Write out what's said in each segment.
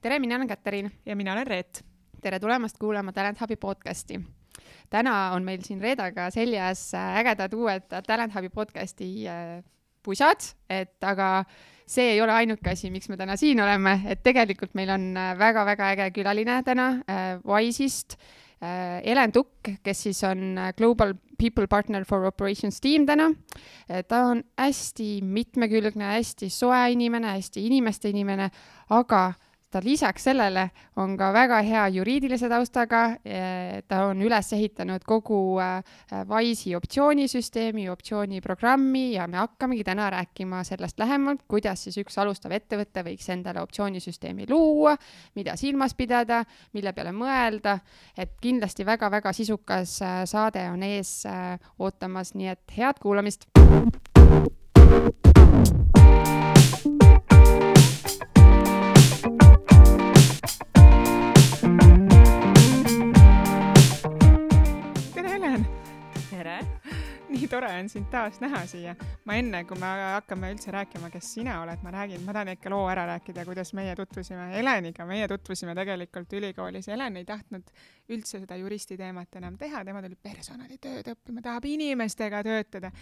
tere, mina olen Katariin. ja mina olen Reet. tere tulemast kuulama Talent Hubi podcasti. täna on meil siin Reedaga seljas äh, ägedad uued Talent Hubi podcasti äh, pusad, et aga see ei ole ainuke asi, miks me täna siin oleme, et tegelikult meil on väga-väga äge külaline täna äh, Wise'ist äh,, Helen Tukk, kes siis on äh, Global People Partner for Operations Team täna. ta on hästi mitmekülgne, hästi soe inimene, hästi inimeste inimene, aga ta lisaks sellele on ka väga hea juriidilise taustaga. ta on üles ehitanud kogu Wise'i optsioonisüsteemi, optsiooniprogrammi ja me hakkamegi täna rääkima sellest lähemalt, kuidas siis üks alustav ettevõte võiks endale optsioonisüsteemi luua, mida silmas pidada, mille peale mõelda. et kindlasti väga-väga sisukas saade on ees ootamas, nii et head kuulamist. Nii tore on sind taas näha siia. ma enne, kui me hakkame üldse rääkima, kes sina oled, ma räägin, ma tahan ikka loo ära rääkida, kuidas meie tutvusime Heleniga. meie tutvusime tegelikult ülikoolis. Helen ei tahtnud üldse seda juristi teemat enam teha, tema tuli personalitööd õppima, tahab inimestega töötada.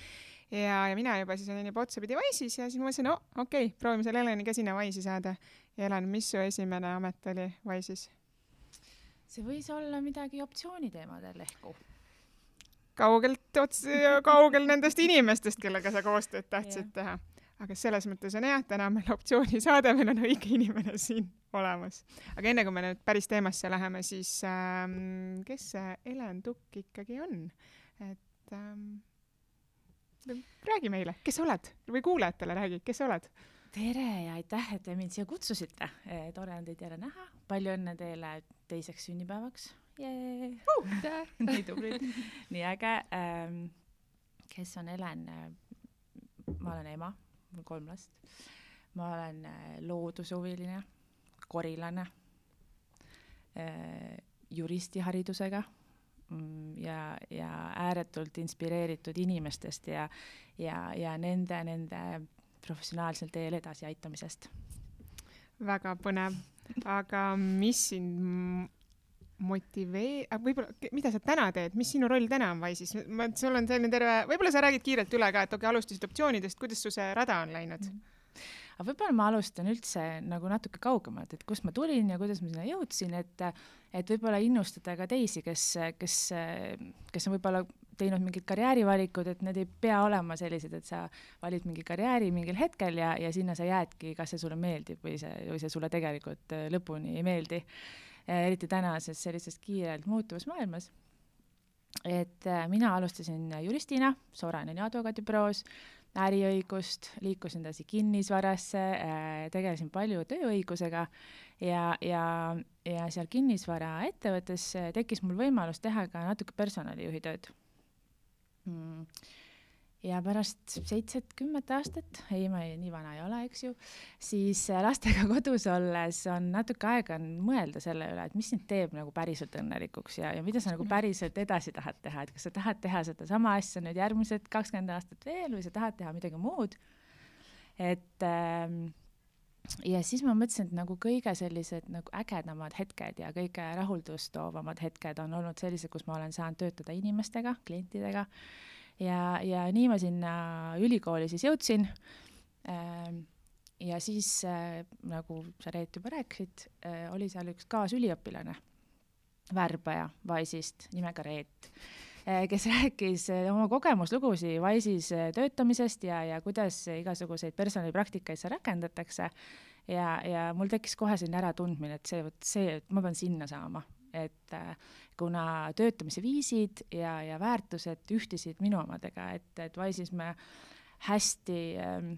ja, ja mina juba siis olin juba otsapidi Wise'is ja siis mõtlesin, no okei okay,, proovime selle Heleniga sinna Wise'i saada. Helen, mis su esimene amet oli Wise'is? see võis olla midagi optsiooniteemadel ehk kaugelt ots-, kaugel nendest inimestest, kellega sa koostööd tahtsid teha. aga selles mõttes on et täna meil optsioonisaade, meil on õige inimene siin olemas. aga enne kui me nüüd päris teemasse läheme, siis ähm, kes see Helen Tukk ikkagi on? et ähm, räägi meile, kes sa oled või kuulajatele räägi, kes sa oled? tere ja aitäh, et te mind siia kutsusite. tore on teid jälle näha. palju õnne teile teiseks sünnipäevaks nii tublid, nii äge ähm,. kes on Helen? ma olen ema, mul kolm last. ma olen äh, loodushuviline, korilane äh,, juristiharidusega mm, ja, ja ääretult inspireeritud inimestest ja, ja, ja nende, nende professionaalsel teel edasiaitamisest. väga põnev, aga mis sind motivee-, võib-olla, mida sa täna teed, mis sinu roll täna on Wise'is? ma, sul on selline terve, võib-olla sa räägid kiirelt üle ka, et okei okay,, alustasid optsioonidest, kuidas su see rada on läinud mm? -hmm aga võib-olla ma alustan üldse nagu natuke kaugemalt, et kust ma tulin ja kuidas ma sinna jõudsin, et et võib-olla innustada ka teisi, kes, kes, kes on võib-olla teinud mingid karjäärivalikud, et need ei pea olema sellised, et sa valid mingi karjääri mingil hetkel ja, ja sinna sa jäädki, kas see sulle meeldib või see, või see sulle tegelikult lõpuni ei meeldi eriti tänases sellises kiirelt muutuvas maailmas. et äh, mina alustasin juristina Soraineni advokaadibüroos, äriõigust, liikusin edasi kinnisvarasse, äh, tegelesin palju tööõigusega ja, ja, ja seal kinnisvaraettevõttes tekkis mul võimalus teha ka natuke personalijuhi tööd mm ja pärast seitset-kümmet aastat, ei, ma ei, nii vana ei ole, eks ju, siis äh, lastega kodus olles on natuke aega on mõelda selle üle, et mis sind teeb nagu päriselt õnnelikuks ja, ja mida sa nagu päriselt edasi tahad teha, et kas sa tahad teha sedasama asja nüüd järgmised kakskümmend aastat veel või sa tahad teha midagi muud. et ähm, ja siis ma mõtlesin, et nagu kõige sellised nagu ägedamad hetked ja kõige rahuldust toovamad hetked on olnud sellised, kus ma olen saanud töötada inimestega, klientidega ja, ja nii ma sinna ülikooli siis jõudsin ähm, ja siis äh, nagu sa Reet juba rääkisid äh,, oli seal üks kaasüliõpilane, värbaja Wise'ist nimega Reet äh,, kes rääkis oma kogemuslugusid Wise'is töötamisest ja, ja kuidas igasuguseid personalipraktikaid seal rakendatakse. ja, ja mul tekkis kohe selline äratundmine, et see, vot see, ma pean sinna saama, et äh, kuna töötamise viisid ja, ja väärtused ühtisid minu omadega, et, et Wise'is me hästi ähm,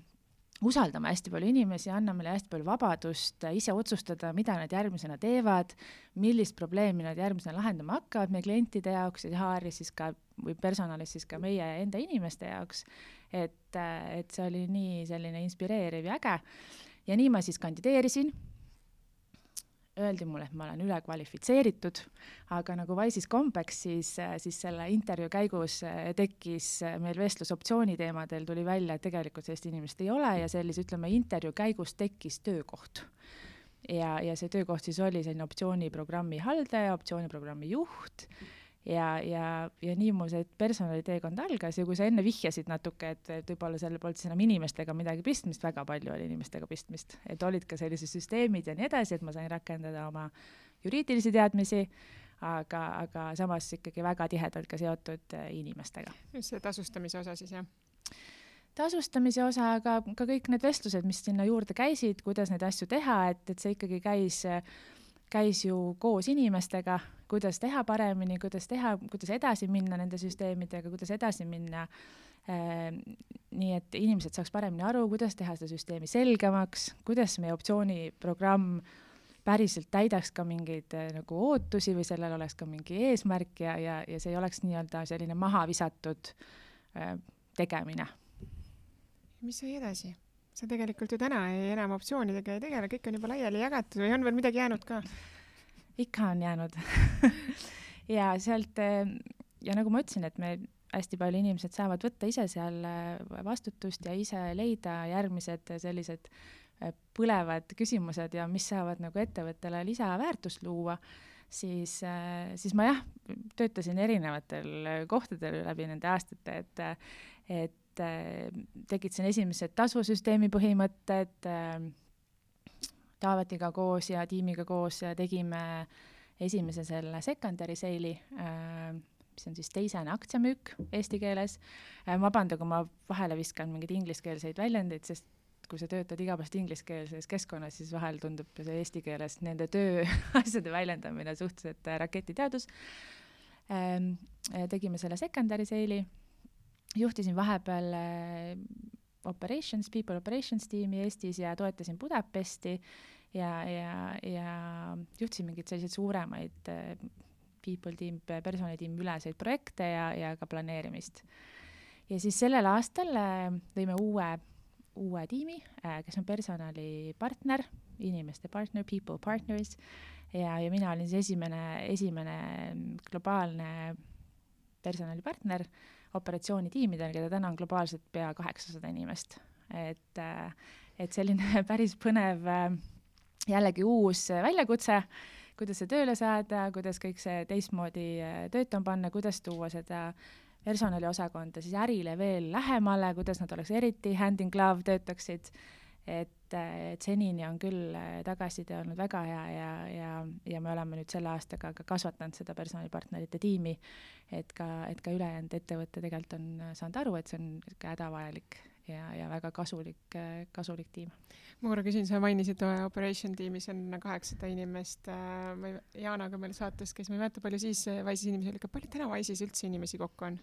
usaldame hästi palju inimesi, anname neile hästi palju vabadust ise otsustada, mida nad järgmisena teevad, millist probleemi nad järgmisena lahendama hakkavad meie klientide jaoks ja HR-is siis ka või personalis siis ka meie enda inimeste jaoks. et, et see oli nii selline inspireeriv ja äge. ja nii ma siis kandideerisin öeldi mulle, et ma olen ülekvalifitseeritud, aga nagu Wise'is kombeks, siis, siis selle intervjuu käigus eh, tekkis eh, meil vestlus optsiooni teemadel, tuli välja, et tegelikult sellist inimest ei ole ja sellise, ütleme, intervjuu käigus tekkis töökoht. ja, ja see töökoht siis oli selline optsiooniprogrammi haldaja, optsiooniprogrammi juht ja, ja, ja nii mul see personaliteekond algas ja kui sa enne vihjasid natuke, et, et võib-olla seal polnud siis enam inimestega midagi pistmist, väga palju oli inimestega pistmist, et olid ka sellised süsteemid ja nii edasi, et ma sain rakendada oma juriidilisi teadmisi, aga, aga samas ikkagi väga tihedalt ka seotud äh, inimestega. just see tasustamise osa siis, jah? tasustamise osa, aga ka kõik need vestlused, mis sinna juurde käisid, kuidas neid asju teha, et, et see ikkagi käis käis ju koos inimestega, kuidas teha paremini, kuidas teha, kuidas edasi minna nende süsteemidega, kuidas edasi minna äh,. nii et inimesed saaks paremini aru, kuidas teha seda süsteemi selgemaks, kuidas meie optsiooniprogramm päriselt täidaks ka mingeid äh, nagu ootusi või sellel oleks ka mingi eesmärk ja, ja, ja see ei oleks nii-öelda selline maha visatud äh, tegemine. mis sai edasi? sa tegelikult ju täna ei, enam optsioonidega ei tegele, kõik on juba laiali jagatud või on veel midagi jäänud ka? Ikka on jäänud. Ja sealt ja nagu ma ütlesin, et me hästi palju inimesed saavad võtta ise seal äh, vastutust ja ise leida järgmised sellised äh, põlevad küsimused ja mis saavad nagu ettevõttele lisaväärtust luua, siis, siis ma jah, töötasin erinevatel kohtadel läbi nende aastate, et, et tekitasin esimesed tasusüsteemi põhimõtted, Taavetiga koos ja tiimiga koos tegime esimese selle secondary sale'i, mis on siis teisene aktsiamüük eesti keeles. vabanda, kui ma vahele viskan mingeid ingliskeelseid väljendeid, sest kui sa töötad igapäevaselt ingliskeelses keskkonnas, siis vahel tundub see eesti keeles nende tööasjade väljendamine suhteliselt raketiteadus. tegime selle secondary sale'i juhtisin vahepeal äh, operations, people operations tiimi Eestis ja toetasin Budapesti ja, ja, ja juhtisin mingeid selliseid suuremaid äh, people tiim, personalitiimi üleseid projekte ja, ja ka planeerimist. ja siis sellel aastal äh, lõime uue, uue tiimi, kes on personalipartner, inimeste partner, people partners ja, ja mina olin siis esimene, esimene globaalne personalipartner operatsioonitiimidel, keda täna on globaalselt pea kaheksasada inimest. et, äh, et selline päris põnev äh, jällegi uus väljakutse, kuidas see tööle saada, kuidas kõik see teistmoodi äh, töötama panna, kuidas tuua seda personaliosakonda siis ärile veel lähemale, kuidas nad oleks eriti hand in glove töötaksid et, et senini on küll äh, tagasiside olnud väga hea ja, ja, ja me oleme nüüd selle aastaga ka kasvatanud seda personalipartnerite tiimi, et ka, et ka ülejäänud ettevõte tegelikult on saanud aru, et see on niisugune hädavajalik ja, ja väga kasulik, äh, kasulik tiim. ma korra küsin, sa mainisid äh, operation tiimis on kaheksasada inimest, ma Jaanaga meil saates käis, ma ei mäleta, palju siis Wise'is inimesi oli, palju täna Wise'is üldse inimesi kokku on?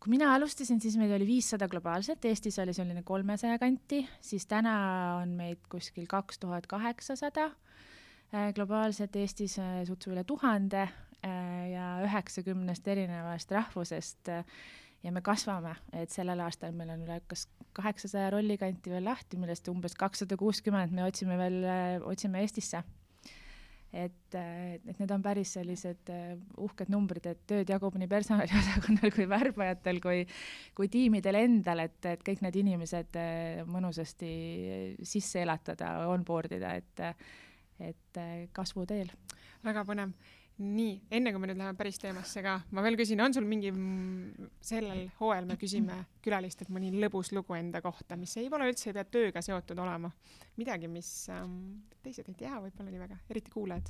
Kui mina alustasin, siis meid oli viissada globaalselt, Eestis oli selline kolmesaja kanti, siis täna on meid kuskil kaks tuhat kaheksasada äh, globaalselt, Eestis äh, sutsu üle tuhande äh, ja üheksakümnest erinevast rahvusest ja me kasvame, et sellel aastal meil on üle kas kaheksasaja rollikanti veel lahti, millest umbes kakssada kuuskümmend me otsime veel, otsime Eestisse et, et need on päris sellised äh, uhked numbrid, et tööd jagub nii personaliosakonnal kui värbajatel kui, kui tiimidel endal, et, et kõik need inimesed äh, mõnusasti sisse elatada, onboard ida, et, et äh, kasvuteel. väga põnev nii, enne kui me nüüd läheme päris teemasse ka, ma veel küsin, on sul mingi, sellel hooajal me küsime külalistelt mõni lõbus lugu enda kohta, mis ei pole üldse, ei pea tööga seotud olema. midagi, mis ähm, teised ei tea võib-olla nii väga, eriti kuulajad.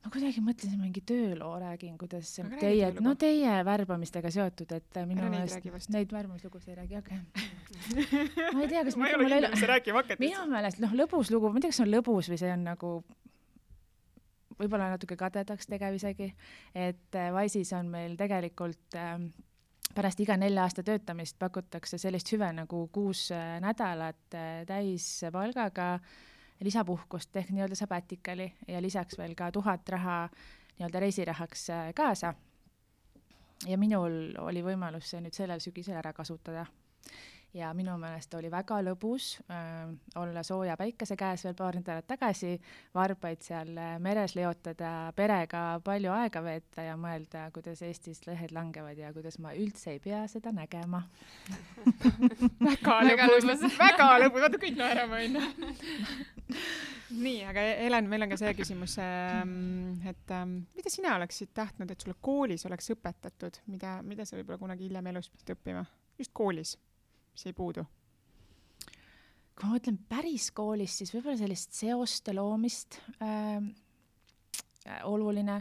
ma kuidagi mõtlesin mingi tööloo räägin, kuidas Aga teie, no teie värbamistega seotud, et minu meelest neid värbamislugusid ei räägi, okei okay. ma ei tea, kas ma ei ole kindel, mis sa rääkima hakkad. minu meelest, noh, lõbus lugu, ma ei tea, kas see on lõbus või see on nagu võib-olla natuke kadedaks tegev isegi, et äh, Wise'is on meil tegelikult äh, pärast iga nelja aasta töötamist pakutakse sellist hüve nagu kuus äh, nädalat äh, täispalgaga lisapuhkust ehk nii-öelda sabatikali ja lisaks veel ka tuhat raha nii-öelda reisirahaks kaasa. ja minul oli võimalus see nüüd sellel sügisel ära kasutada ja minu meelest oli väga lõbus äh, olla sooja päikese käes veel paar nädalat tagasi, varbaid seal äh, meres leotada, perega palju aega veeta ja mõelda, kuidas Eestis lehed langevad ja kuidas ma üldse ei pea seda nägema. Väga lõbus, väga lõbus, vaata kõik naerame onju nii, aga Helen, meil on ka see küsimus, ähm, et ähm, mida sina oleksid tahtnud, et sulle koolis oleks õpetatud, mida, mida sa võib-olla kunagi hiljem elus pidid õppima, just koolis, mis jäi puudu? kui ma mõtlen päris koolis, siis võib-olla sellist seoste loomist äh, oluline.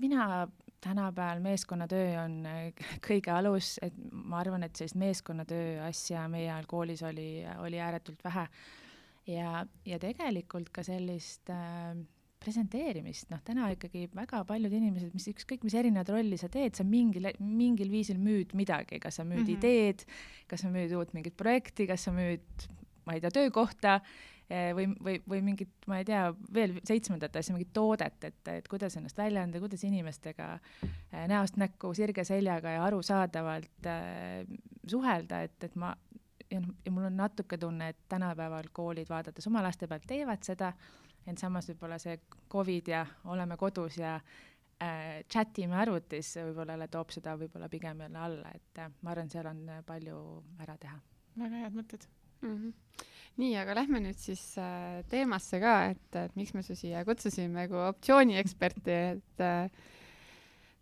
mina tänapäeval meeskonnatöö on äh, kõige alus, et ma arvan, et sellist meeskonnatöö asja meie ajal koolis oli, oli ääretult vähe ja, ja tegelikult ka sellist äh, presenteerimist, noh, täna ikkagi väga paljud inimesed, mis ükskõik, mis erinevat rolli sa teed, sa mingil, mingil viisil müüd midagi, kas sa müüd mm -hmm. ideed, kas sa müüd uut mingit projekti, kas sa müüd, ma ei tea, töökohta eh, või, või, või mingit, ma ei tea, veel seitsmendat asja, mingit toodet, et, et kuidas ennast välja anda, kuidas inimestega eh, näost näkku, sirge seljaga ja arusaadavalt äh, suhelda, et, et ma ja noh, ja mul on natuke tunne, et tänapäeval koolid, vaadates oma laste pealt, teevad seda, ent samas võib-olla see Covid ja oleme kodus ja äh, chat ime arvutis võib-olla toob seda võib-olla pigem jälle alla, et äh, ma arvan, seal on äh, palju ära teha. väga head mõtted mm. -hmm. nii, aga lähme nüüd siis äh, teemasse ka, et, et miks me su siia kutsusime kui optsiooni-eksperti, et äh,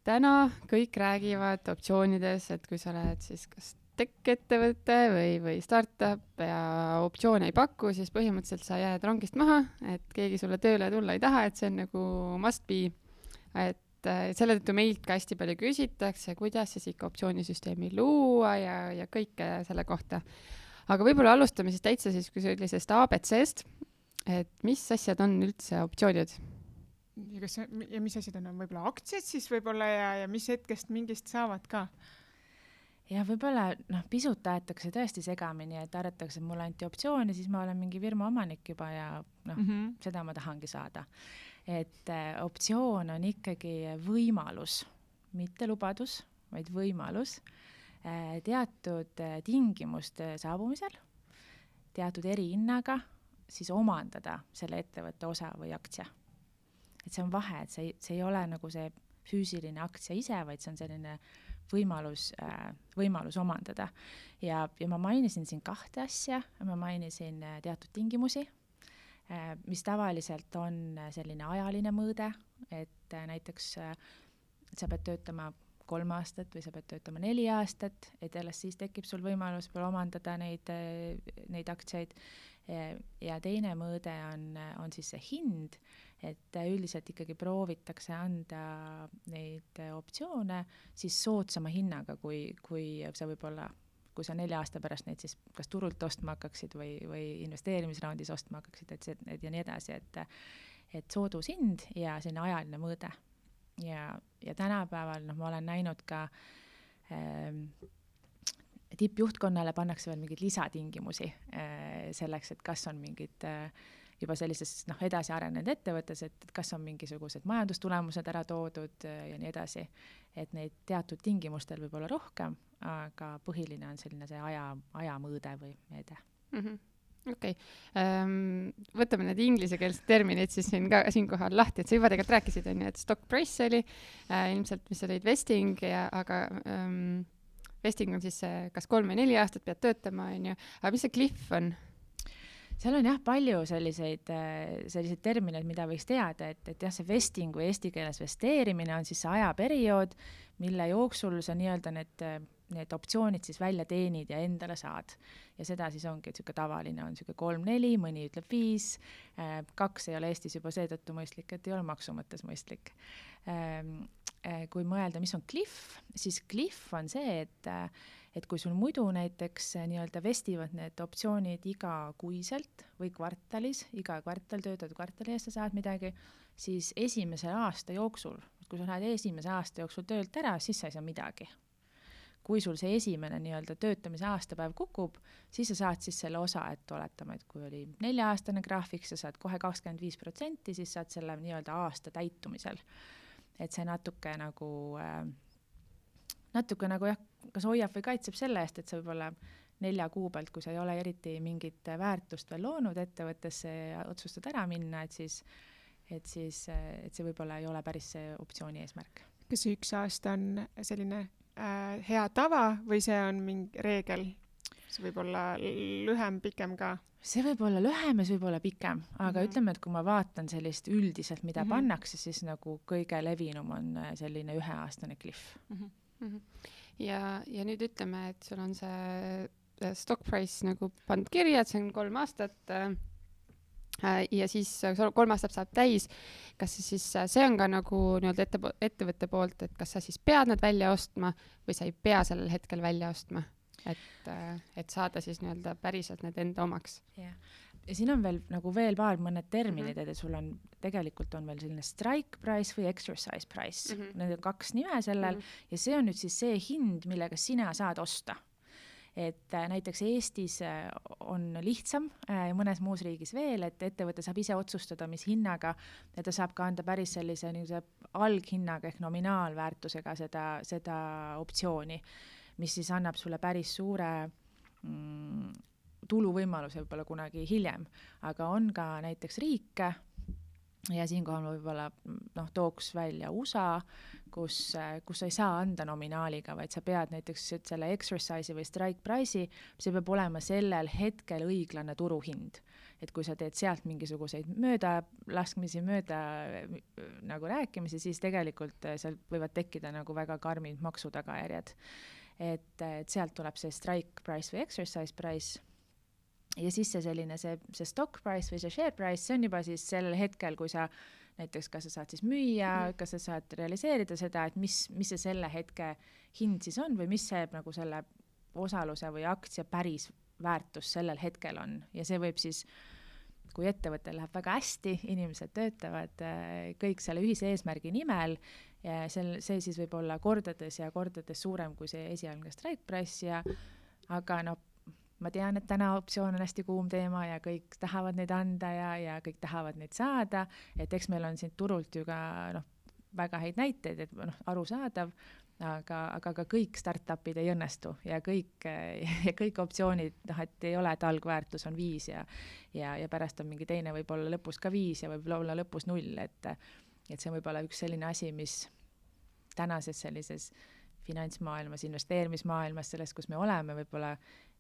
täna kõik räägivad optsioonides, et kui sa oled siis kas tech-ettevõte või, või startup ja optsioone ei paku, siis põhimõtteliselt sa jääd rongist maha, et keegi sulle tööle tulla ei taha, et see on nagu must be. et äh, selle tõttu meilt ka hästi palju küsitakse, kuidas siis ikka optsioonisüsteemi luua ja, ja kõike selle kohta. aga võib-olla alustame siis täitsa siis kui sellisest abc-st, et mis asjad on üldse optsioonid? ja kas, ja mis asjad on, on võib-olla aktsiad siis võib-olla ja, ja mis hetkest mingist saavad ka? Ja võib-olla noh, pisut aetakse tõesti segamini, et arvatakse, et mulle anti optsioon ja siis ma olen mingi firma omanik juba ja noh mm, -hmm. seda ma tahangi saada. et äh, optsioon on ikkagi võimalus, mitte lubadus, vaid võimalus äh, teatud äh, tingimuste saabumisel, teatud erihinnaga siis omandada selle ettevõtte osa või aktsia. et see on vahe, et see, see ei ole nagu see füüsiline aktsia ise, vaid see on selline äh, võimalus, äh, võimalus omandada. ja, ja ma mainisin siin kahte asja, ma mainisin äh, teatud tingimusi, äh, mis tavaliselt on selline ajaline mõõde, et näiteks sa pead töötama kolm aastat või sa pead töötama neli aastat, et alles siis tekib sul võimalus võib-olla omandada neid, neid aktsiaid. ja teine mõõde on, on siis see hind et üldiselt ikkagi proovitakse anda neid optsioone siis soodsama hinnaga, kui, kui sa võib-olla, kui sa nelja aasta pärast neid siis kas turult ostma hakkaksid või, või investeerimisraundis ostma hakkaksid, et see, et ja nii edasi, et et soodushind ja selline ajaline mõõde. ja, ja tänapäeval noh, ma olen näinud ka ähm, tippjuhtkonnale pannakse veel mingeid lisatingimusi äh, selleks, et kas on mingid äh, juba sellises noh, edasi arenenud ettevõttes, et kas on mingisugused majandustulemused ära toodud äh, ja nii edasi. et neid teatud tingimustel võib olla rohkem, aga põhiline on selline see aja, ajamõõde või meede mm. -hmm okei okay. um,, võtame need inglisekeelsed terminid siis siin ka siinkohal lahti, et sa juba tegelikult rääkisid, onju, et stock price oli äh, ilmselt, mis olid vesting ja, aga um, vesting on siis see, kas kolm või neli aastat pead töötama, onju, aga mis see cliff on? Seal on jah, palju selliseid, äh, selliseid termineid, mida võiks teada, et, et jah, see vesting või eesti keeles vesteerimine on siis see ajaperiood, mille jooksul sa nii-öelda need, need optsioonid siis välja teenid ja endale saad. ja seda siis ongi, et niisugune tavaline on niisugune kolm-neli, mõni ütleb viis, äh, kaks ei ole Eestis juba seetõttu mõistlik, et ei ole maksu mõttes mõistlik. Ähm, äh, kui mõelda, mis on cliff, siis cliff on see, et et kui sul muidu näiteks eh, nii-öelda vestivad need optsioonid igakuiselt või kvartalis, iga kvartal töötad kvartali eest, sa saad midagi, siis esimese aasta jooksul, kui sa lähed esimese aasta jooksul töölt ära, siis sa ei saa midagi. kui sul see esimene nii-öelda töötamise aastapäev kukub, siis sa saad siis selle osa, et oletame, et kui oli nelja-aastane graafik, sa saad kohe kakskümmend viis protsenti, siis saad selle nii-öelda aasta täitumisel. et see natuke nagu äh, natuke nagu jah, kas hoiab või kaitseb selle eest, et sa võib-olla nelja kuu pealt, kui sa ei ole eriti mingit väärtust veel loonud ettevõttesse ja otsustad ära minna, et siis, et siis, et see võib-olla ei ole päris see optsiooni eesmärk. kas see üks aasta on selline äh, hea tava või see on mingi reegel? see võib olla lühem, pikem ka? see võib olla lühem ja see võib olla pikem, aga mm -hmm. ütleme, et kui ma vaatan sellist üldiselt, mida mm -hmm. pannakse, siis nagu kõige levinum on äh, selline üheaastane cliff mm. -hmm. Mm -hmm. Ja, ja nüüd ütleme, et sul on see äh, stock price nagu pandud kirja, et see on kolm aastat äh, äh ja siis kolm aastat saab täis. kas see siis, see on ka nagu nii-öelda ette, ettevõtte poolt, et kas sa siis pead nad välja ostma või sa ei pea sellel hetkel välja ostma? et, et saada siis nii-öelda päriselt need enda omaks. jah, ja siin on veel nagu veel paar mõned terminid mm, -hmm. et sul on, tegelikult on veel selline strike price või exercise price mm, -hmm. need on kaks nime sellel mm -hmm. ja see on nüüd siis see hind, millega sina saad osta et äh, näiteks Eestis äh, on lihtsam äh, ja mõnes muus riigis veel, et ettevõte saab ise otsustada, mis hinnaga ja ta saab ka anda päris sellise niisuguse alghinnaga ehk nominaalväärtusega seda, seda optsiooni mis siis annab sulle päris suure mm, tuluvõimaluse võib-olla kunagi hiljem, aga on ka näiteks riike ja siinkohal ma võib-olla noh, tooks välja USA, kus, kus sa ei saa anda nominaaliga, vaid sa pead näiteks selle exercise'i või strike price'i, see peab olema sellel hetkel õiglane turuhind. et kui sa teed sealt mingisuguseid möödalaskmisi, mööda nagu rääkimisi, siis tegelikult seal võivad tekkida nagu väga karmid maksutagajärjed et, et sealt tuleb see strike price või exercise price ja siis see selline, see, see stock price või see share price, see on juba siis sellel hetkel, kui sa näiteks, kas sa saad siis müüa mm, kas sa saad realiseerida seda, et mis, mis see selle hetke hind siis on või mis see nagu selle osaluse või aktsia päris väärtus sellel hetkel on. Ja see võib siis kui ettevõttel läheb väga hästi, inimesed töötavad äh, kõik selle ühise eesmärgi nimel ja sel, see siis võib olla kordades ja kordades suurem kui see esialgne strike price ja aga noh, ma tean, et täna optsioon on hästi kuum teema ja kõik tahavad neid anda ja, ja kõik tahavad neid saada, et eks meil on siit turult ju ka noh, väga häid näiteid, et noh, arusaadav, aga, aga ka kõik startup'id ei õnnestu ja kõik, ja kõik optsioonid, noh, et ei ole, et algväärtus on viis ja ja, ja pärast on mingi teine võib-olla lõpus ka viis ja võib-olla lõpus null, et et see võib olla üks selline asi, mis tänases sellises finantsmaailmas, investeerimismaailmas, selles, kus me oleme, võib-olla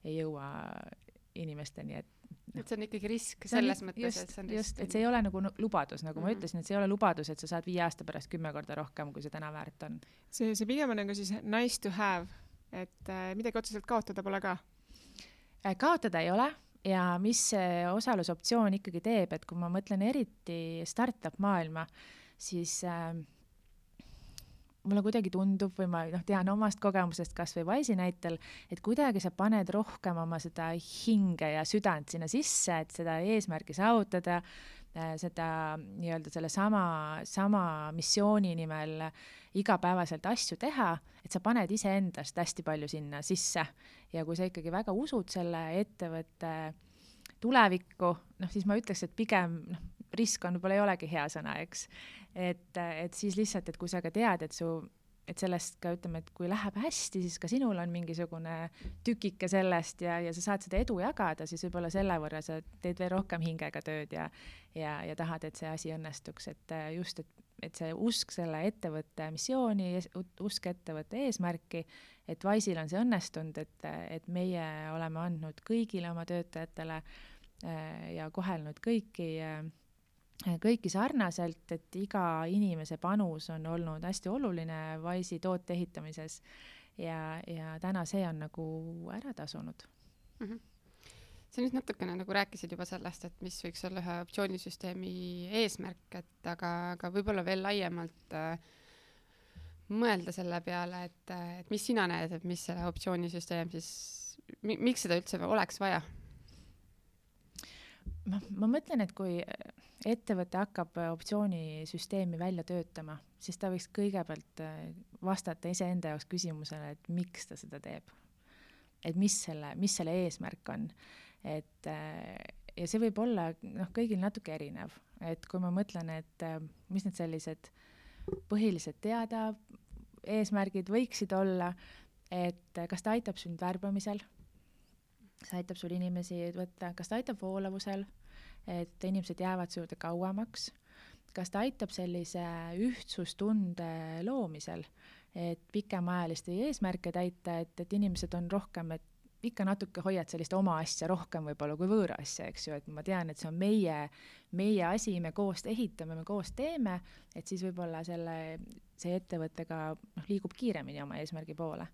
ei jõua inimesteni, et et see on ikkagi risk selles on, mõttes, et see on risk. just, et see ei ole nagu lubadus, nagu mm -hmm. ma mhm. ütlesin, et see ei ole lubadus, et sa saad viie aasta pärast kümme korda rohkem, kui see täna väärt on. see, see pigem on nagu siis nice to have, et äh, midagi otseselt kaotada pole ka äh,? kaotada ei ole ja mis see osalusoptsioon ikkagi teeb, et kui ma mõtlen eriti startup maailma, siis äh, mulle kuidagi tundub või ma noh, tean omast kogemusest kas või Wise'i näitel, et kuidagi sa paned rohkem oma seda hinge ja südant sinna sisse, et seda eesmärki saavutada, äh, seda nii-öelda selle sama, sama missiooni nimel igapäevaselt asju teha, et sa paned iseendast hästi palju sinna sisse. Ja kui sa ikkagi väga usud selle ettevõtte tulevikku, noh siis ma ütleks, et pigem noh, risk on, võib-olla ei olegi hea sõna, eks. et, et siis lihtsalt, et kui sa ka tead, et su, et sellest ka ütleme, et kui läheb hästi, siis ka sinul on mingisugune tükike sellest ja, ja sa saad seda edu jagada, siis võib-olla selle võrra sa teed veel rohkem hingega tööd ja, ja, ja tahad, et see asi õnnestuks, et just, et, et see usk selle ettevõtte missiooni, usk ettevõtte eesmärki, et Wise'il on see õnnestunud, et, et meie oleme andnud kõigile oma töötajatele äh, ja kohelnud kõiki äh, kõiki sarnaselt, et iga inimese panus on olnud hästi oluline Wise'i toote ehitamises ja, ja täna see on nagu ära tasunud mm. -hmm. sa nüüd natukene nagu rääkisid juba sellest, et mis võiks olla ühe optsioonisüsteemi eesmärk, et aga, aga võib-olla veel laiemalt äh, mõelda selle peale, et, et mis sina näed, et mis see optsioonisüsteem siis, miks seda üldse oleks vaja? ma, ma mõtlen, et kui ettevõte hakkab äh, optsioonisüsteemi välja töötama, siis ta võiks kõigepealt äh, vastata iseenda jaoks küsimusele, et miks ta seda teeb. et mis selle, mis selle eesmärk on. et äh, ja see võib olla noh, kõigil natuke erinev, et kui ma mõtlen, et mis need sellised põhilised teada eesmärgid võiksid olla, et kas ta aitab sind värbamisel see aitab sul inimesi võtta, kas ta aitab voolavusel, et inimesed jäävad su juurde kauemaks, kas ta aitab sellise ühtsustunde loomisel, et pikemaajalisi eesmärke täita, et, et inimesed on rohkem, et ikka natuke hoiad sellist oma asja rohkem võib-olla kui võõra asja, eks ju, et ma tean, et see on meie, meie asi, me koos ehitame, me koos teeme, et siis võib-olla selle, see ettevõte ka noh, liigub kiiremini oma eesmärgi poole.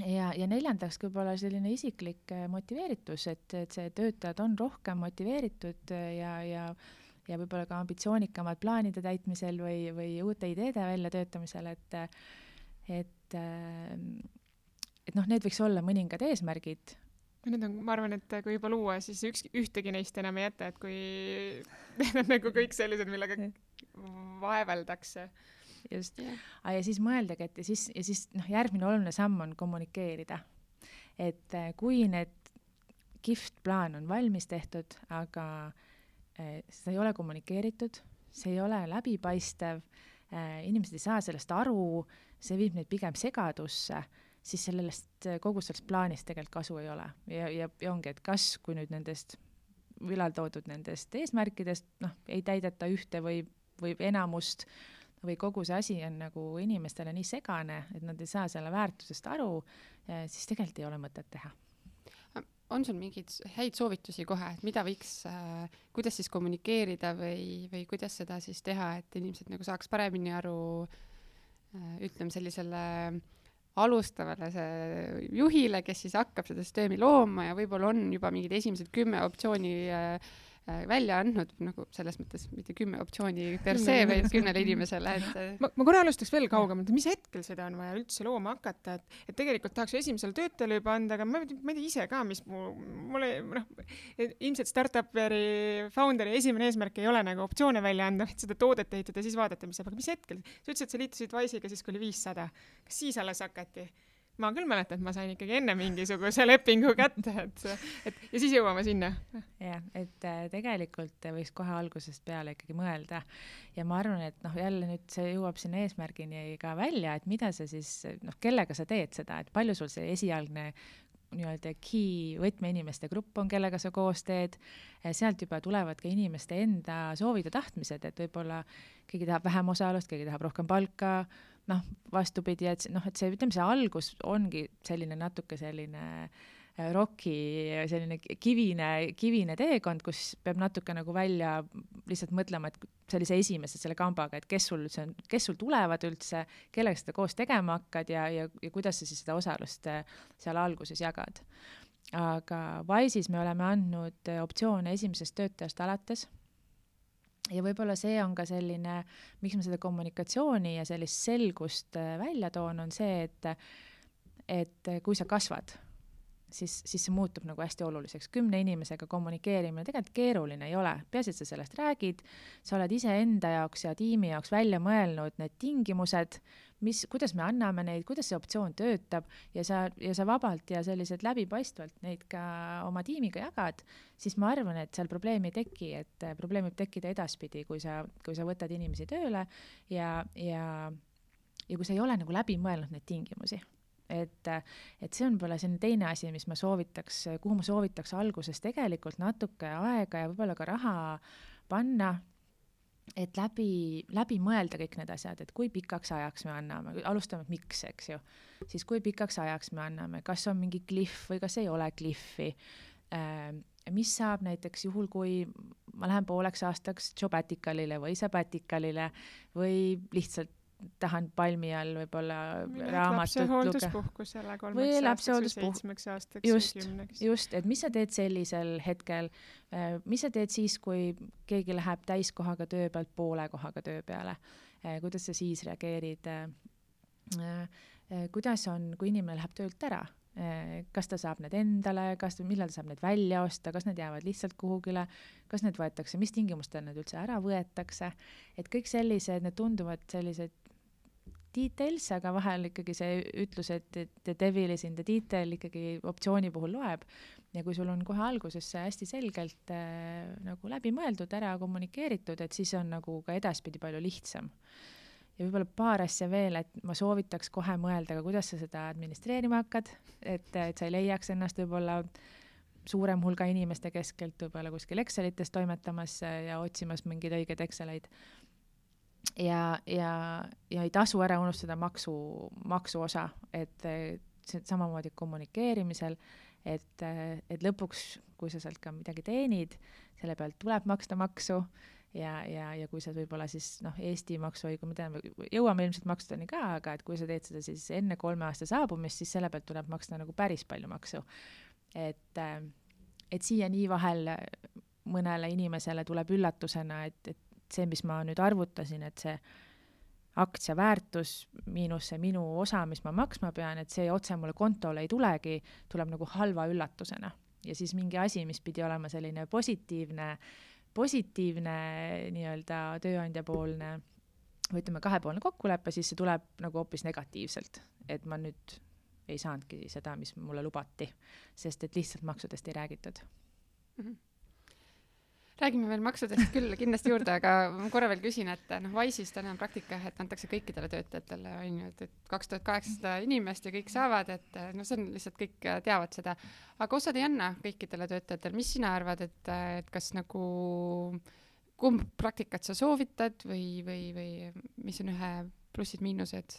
Ja, ja neljandaks võib-olla selline isiklik äh, motiveeritus, et, et see töötajad on rohkem motiveeritud ja, ja ja võib-olla ka ambitsioonikamad plaanide täitmisel või, või uute ideede väljatöötamisel, et et äh, et noh, need võiks olla mõningad eesmärgid. Need on, ma arvan, et kui juba luua, siis üks, ühtegi neist enam ei jäta, et kui need on nagu kõik sellised, millega vaeveldakse. Just yeah., ja siis mõeldagi, et ja siis, ja siis noh, järgmine oluline samm on kommunikeerida. et äh, kui need kihvt plaan on valmis tehtud, aga äh, seda ei ole kommunikeeritud, see ei ole läbipaistev äh,, inimesed ei saa sellest aru, see viib neid pigem segadusse siis sellest, kogu sellest plaanist tegelikult kasu ei ole. ja, ja, ja ongi, et kas, kui nüüd nendest vilal toodud nendest eesmärkidest, noh, ei täideta ühte või, või enamust või kogu see asi on nagu inimestele nii segane, et nad ei saa selle väärtusest aru, siis tegelikult ei ole mõtet teha. On sul mingeid häid soovitusi kohe, et mida võiks äh,, kuidas siis kommunikeerida või, või kuidas seda siis teha, et inimesed nagu saaks paremini aru äh,, ütleme sellisele alustavale see juhile, kes siis hakkab seda süsteemi looma ja võib-olla on juba mingid esimesed kümme optsiooni Äh, välja andnud nagu selles mõttes mitte kümme optsiooni per se, vaid kümnele inimesele, et. Äh, ma, ma korra alustaks veel kaugemalt, mis hetkel seda on vaja üldse looma hakata, et, et tegelikult tahaks ju esimesele töötajale juba anda, aga ma, ma ei tea ise ka, mis mu, mulle noh, ilmselt startup'i founder'i esimene eesmärk ei ole nagu optsioone välja anda, vaid seda toodet ehitada ja siis vaadata, mis saab, aga mis hetkel, sa ütlesid, et sa liitusid Wise'iga siis, kui oli viissada, kas siis alles hakati? Ma küll mäletan, et ma sain ikkagi enne mingisuguse lepingu kätte, et, et ja siis jõuame sinna. jah, et äh, tegelikult võiks kohe algusest peale ikkagi mõelda ja ma arvan, et noh, jälle nüüd see jõuab sinna eesmärgini ka välja, et mida sa siis noh, kellega sa teed seda, et palju sul see esialgne nii-öelda key võtmeinimeste grupp on, kellega sa koos teed, sealt juba tulevad ka inimeste enda soovid ja tahtmised, et võib-olla keegi tahab vähem osalust, keegi tahab rohkem palka noh, vastupidi, et noh, et see, ütleme, see algus ongi selline natuke selline äh, roki selline kivine, kivine teekond, kus peab natuke nagu välja lihtsalt mõtlema, et sellise esimese selle kambaga, et kes sul üldse on, kes sul tulevad üldse, kellega seda koos tegema hakkad ja, ja, ja kuidas sa siis seda osalust äh, seal alguses jagad. aga Wise'is me oleme andnud optsioone esimesest töötajast alates ja võib-olla see on ka selline, miks ma seda kommunikatsiooni ja sellist selgust äh, välja toon, on see, et et kui sa kasvad, siis, siis see muutub nagu hästi oluliseks. kümne inimesega kommunikeerimine tegelikult keeruline ei ole, peaasi, et sa sellest räägid, sa oled iseenda jaoks ja tiimi jaoks välja mõelnud need tingimused, mis, kuidas me anname neid, kuidas see optsioon töötab ja sa, ja sa vabalt ja selliselt läbipaistvalt neid ka oma tiimiga jagad, siis ma arvan, et seal probleemi ei teki, et äh, probleem võib tekkida edaspidi, kui sa, kui sa võtad inimesi tööle ja, ja, ja kui sa ei ole nagu läbi mõelnud neid tingimusi. Et, et see on võib-olla selline teine asi, mis ma soovitaks, kuhu ma soovitaks alguses tegelikult natuke aega ja võib-olla ka raha panna, et läbi, läbi mõelda kõik need asjad, et kui pikaks ajaks me anname, alustame, miks, eks ju, siis kui pikaks ajaks me anname, kas on mingi klihv või kas ei ole klihvi. Äh,, mis saab näiteks juhul, kui ma lähen pooleks aastaks jobbatical'ile või sabbatical'ile või lihtsalt tahan palmi all võib-olla raamatut lugeda. või lapsehoolduspuhkuseks aastaks just, just, et mis sa teed sellisel hetkel, äh, mis sa teed siis, kui keegi läheb täiskohaga töö pealt poole kohaga töö peale, äh, kuidas sa siis reageerid? Äh, kuidas on, kui inimene läheb töölt ära? kas ta saab need endale, kas, millal ta saab need välja osta, kas need jäävad lihtsalt kuhugile, kas need võetakse, mis tingimustel need üldse ära võetakse, et kõik sellised, need tunduvad sellised details, aga vahel ikkagi see ütlus, et, the devil is in the detail ikkagi optsiooni puhul loeb. ja kui sul on kohe alguses see hästi selgelt äh, nagu läbi mõeldud, ära kommunikeeritud, et siis on nagu ka edaspidi palju lihtsam. ja võib-olla paar asja veel, et ma soovitaks kohe mõelda ka, kuidas sa seda administreerima hakkad, et, et sa ei leiaks ennast võib-olla suurem hulga inimeste keskelt võib-olla kuskil Excelites toimetamas ja otsimas mingeid õigeid Exceleid. Ja, ja, ja ei tasu ära unustada maksu, maksuosa, et see samamoodi kommunikeerimisel, et, et lõpuks, kui sa sealt ka midagi teenid, selle pealt tuleb maksta maksu ja, ja, ja kui sa võib-olla siis noh, Eesti maksuõigu, me teame, jõuame ilmselt maksudeni ka, aga et kui sa teed seda siis enne kolme aasta saabumist, siis selle pealt tuleb maksta nagu päris palju maksu. et, et siiani vahel mõnele inimesele tuleb üllatusena, et, et see, mis ma nüüd arvutasin, et see aktsia väärtus miinus see minu osa, mis ma maksma pean, et see otse mulle kontole ei tulegi, tuleb nagu halva üllatusena. ja siis mingi asi, mis pidi olema selline positiivne positiivne nii-öelda tööandjapoolne või ütleme, kahepoolne kokkulepe, siis see tuleb nagu hoopis negatiivselt, et ma nüüd ei saanudki seda, mis mulle lubati, sest et lihtsalt maksudest ei räägitud mm. -hmm räägime veel maksudest küll kindlasti juurde, aga ma korra veel küsin, et noh, Wise'is täna on praktika et antakse kõikidele töötajatele on ju, et, et kaks tuhat kaheksasada inimest ja kõik saavad, et noh, see on lihtsalt kõik teavad seda. aga osad ei anna kõikidele töötajatele, mis sina arvad, et, et kas nagu kumb praktikat sa soovitad või, või, või mis on ühe plussid-miinused?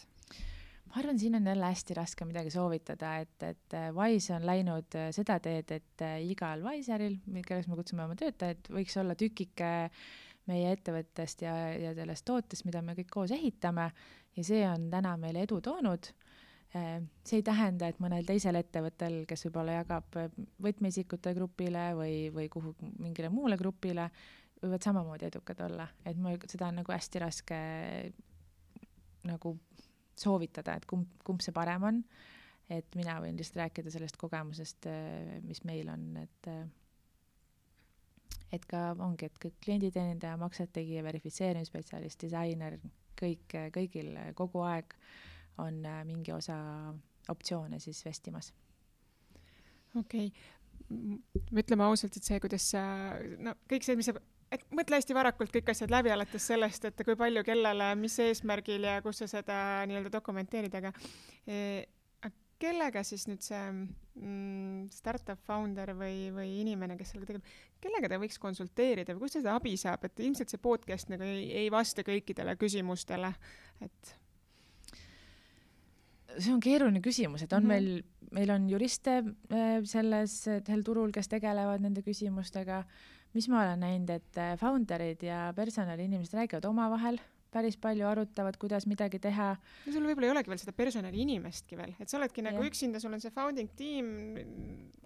Ma arvan, siin on jälle hästi raske midagi soovitada, et, et äh, Wise on läinud äh, seda teed, et äh, igal Wiseril, kelleks me kutsume oma töötajaid, võiks olla tükike meie ettevõttest ja, ja sellest tootest, mida me kõik koos ehitame ja see on täna meile edu toonud. see ei tähenda, et mõnel teisel ettevõttel, kes võib-olla jagab võtmeisikute grupile või, või kuhu mingile muule grupile, võivad samamoodi edukad olla, et mul seda on nagu hästi raske nagu soovitada, et kumb, kumb see parem on. et mina võin lihtsalt rääkida sellest kogemusest, äh, mis meil on, et äh, et ka ongi, et kõik klienditeenindaja, maksetegija, verifitseerimisspetsialist, disainer, kõik, kõigil kogu aeg on äh, mingi osa optsioone siis vestimas. okei okay., ütleme ausalt, et see, kuidas sa, no kõik see, mis sa et mõtle hästi varakult kõik asjad läbi, alates sellest, et kui palju, kellele, mis eesmärgil ja kus sa seda nii-öelda dokumenteerid, aga e, kellega siis nüüd see mm, startup founder või, või inimene, kes sellega tegeleb, kellega ta võiks konsulteerida või kust ta seda abi saab, et ilmselt see podcast nagu ei, ei vasta kõikidele küsimustele, et see on keeruline küsimus, et on mm -hmm. meil, meil on juriste äh, selles, sel turul, kes tegelevad nende küsimustega mis ma olen näinud, et äh, founder'id ja personaliinimesed räägivad omavahel päris palju arutavad, kuidas midagi teha. no sul võib-olla ei olegi veel seda personaliinimestki veel, et sa oledki nagu ja. üksinda, sul on see founding tiim,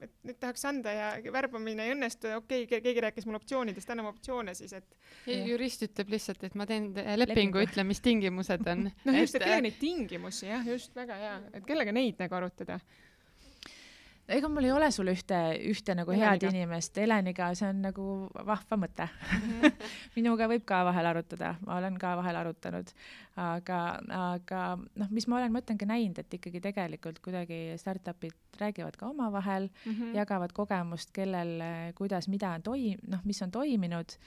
et nüüd tahaks anda ja värbamine ei õnnestu, okei okay,, keegi rääkis mulle optsioonidest, anname optsioone siis, et. jurist ütleb lihtsalt, et ma teen lepingu, ütle, mis tingimused on noh, just, et kellega neid tingimusi jah, just väga hea, et kellega neid nagu arutada ega mul ei ole sulle ühte, ühte nagu Heleniga. head inimest, Heleniga, see on nagu vahva mõte. -hmm. minuga võib ka vahel arutada, ma olen ka vahel arutanud, aga, aga noh, mis ma olen, ma ütlengi näinud, et ikkagi tegelikult kuidagi startup'id räägivad ka omavahel mm, -hmm. jagavad kogemust, kellel, kuidas, mida on toim-, noh, mis on toiminud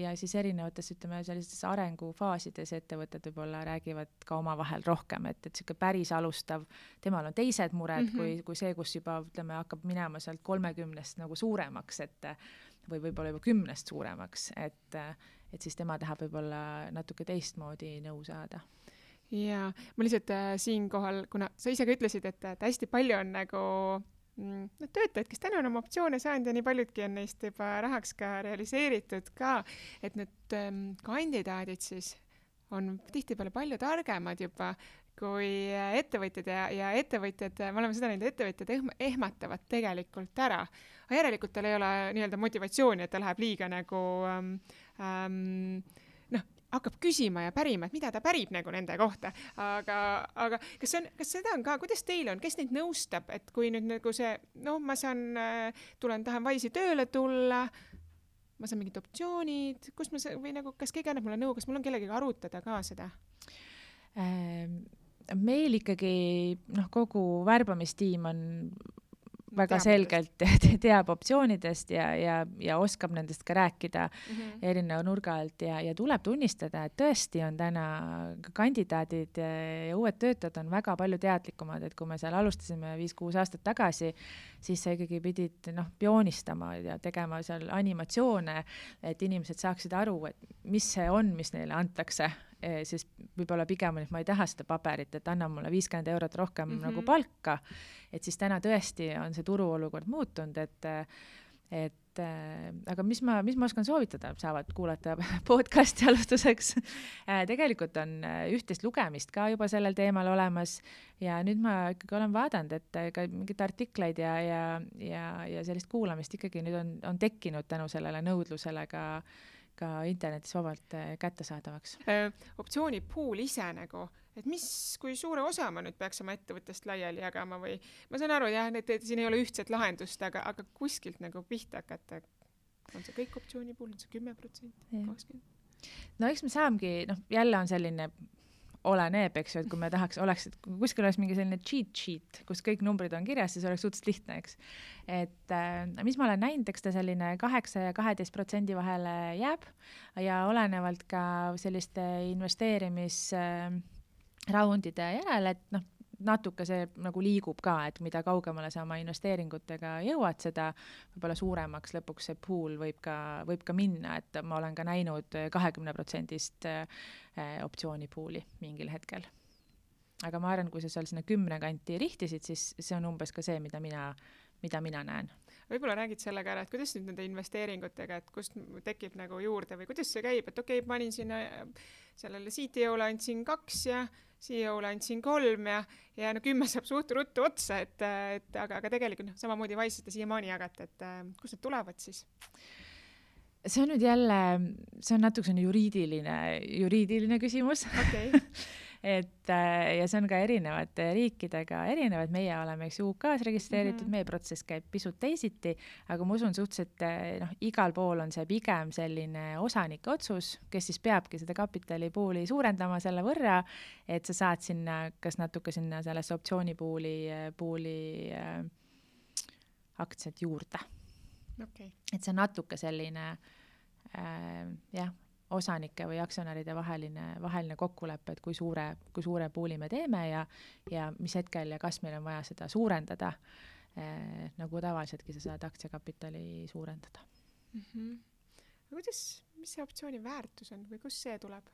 ja siis erinevates, ütleme, sellistes arengufaasides ettevõtted võib-olla räägivad ka omavahel rohkem, et, et niisugune päris alustav, temal on teised mured mm -hmm. kui, kui see, kus juba ütleme, hakkab minema sealt kolmekümnest nagu suuremaks, et või võib-olla juba kümnest suuremaks, et, et siis tema tahab võib-olla natuke teistmoodi nõu saada jaa, ma lihtsalt äh, siinkohal, kuna sa ise ka ütlesid, et, et hästi palju on nagu Need töötajad, kes täna on oma optsioone saanud ja nii paljudki on neist juba rahaks ka realiseeritud ka, et need ähm, kandidaadid siis on tihtipeale palju targemad juba kui ettevõtjad ja, ja ettevõtjad, me oleme seda näinud, ettevõtjad ehm-, ehmatavad tegelikult ära. järelikult tal ei ole nii-öelda motivatsiooni, et ta läheb liiga nagu ähm, ähm, hakkab küsima ja pärima, et mida ta pärib nagu nende kohta. aga, aga kas on, kas seda on ka, kuidas teil on, kes neid nõustab, et kui nüüd nagu see, noh, ma saan, tulen, tahan Wise'i tööle tulla, ma saan mingid optsioonid, kust ma saan, või nagu, kas keegi annab mulle nõu, kas mul on kellegagi arutada ka seda ähm,? meil ikkagi noh, kogu värbamistiim on väga teab selgelt teab optsioonidest ja, ja, ja oskab nendest ka rääkida mm. -hmm. erineva nurga alt ja, ja tuleb tunnistada, et tõesti on täna ka kandidaadid ja, ja uued töötajad on väga palju teadlikumad, et kui me seal alustasime viis-kuus aastat tagasi, siis sa ikkagi pidid noh, joonistama ja tegema seal animatsioone, et inimesed saaksid aru, et mis see on, mis neile antakse Eh, siis võib-olla pigem on, et ma ei taha seda paberit, et anna mulle viiskümmend eurot rohkem mm -hmm. nagu palka. et siis täna tõesti on see turuolukord muutunud, et et äh, aga mis ma, mis ma oskan soovitada, saavad kuulata podcast'i alustuseks äh,. tegelikult on üht-teist lugemist ka juba sellel teemal olemas ja nüüd ma ikkagi olen vaadanud, et ka mingeid artikleid ja, ja, ja, ja sellist kuulamist ikkagi nüüd on, on tekkinud tänu sellele nõudlusele ka äh, ka internetis vabalt äh, kättesaadavaks. Äh, optsiooni pool ise nagu, et mis, kui suure osa ma nüüd peaks oma ettevõttest laiali jagama või ma saan aru jah, et siin ei ole ühtset lahendust, aga, aga kuskilt nagu pihta hakata. on see kõik optsiooni puhul, on see kümme protsenti, kakskümmend? no eks me saamegi, noh, jälle on selline oleneb, eks ju, et kui me tahaks, oleks, kui kuskil oleks mingi selline cheat sheet, kus kõik numbrid on kirjas, siis oleks suhteliselt lihtne, eks. et äh, mis ma olen näinud, eks ta selline kaheksa ja kaheteist protsendi vahele jääb ja olenevalt ka selliste investeerimis äh, raundide järel, et noh, natuke see nagu liigub ka, et mida kaugemale sa oma investeeringutega jõuad, seda võib-olla suuremaks lõpuks see pool võib ka, võib ka minna, et ma olen ka näinud kahekümne protsendist eh, optsiooni pool'i mingil hetkel. aga ma arvan, kui sa seal sinna kümne kanti rihtisid, siis see on umbes ka see, mida mina, mida mina näen võib-olla räägid sellega ära, et kuidas nüüd nende investeeringutega, et kust tekib nagu juurde või kuidas see käib, et okei okay,, panin sinna sellele CTO-le andsin kaks ja CEO-le andsin kolm ja, ja no kümme saab suht ruttu otsa, et, et aga, aga tegelikult noh, samamoodi Wise'it te siiamaani jagate, et kust need tulevad siis? see on nüüd jälle, see on natukene juriidiline, juriidiline küsimus okay. et äh, ja see on ka erinevate riikidega erinev, et meie oleme, eks ju, UK-s registreeritud mm, -hmm. meie protsess käib pisut teisiti, aga ma usun suhteliselt äh, noh, igal pool on see pigem selline osanike otsus, kes siis peabki seda kapitalipuuli suurendama selle võrra, et sa saad sinna, kas natuke sinna sellesse optsioonipuuli, puuli äh, aktsiad juurde okay.. et see on natuke selline äh, jah osanike või aktsionäride vaheline, vaheline kokkulepe, et kui suure, kui suure pool'i me teeme ja, ja mis hetkel ja kas meil on vaja seda suurendada eh,. nagu tavaliseltki sa saad aktsiakapitali suurendada mm. -hmm. kuidas, mis see optsiooni väärtus on või kust see tuleb?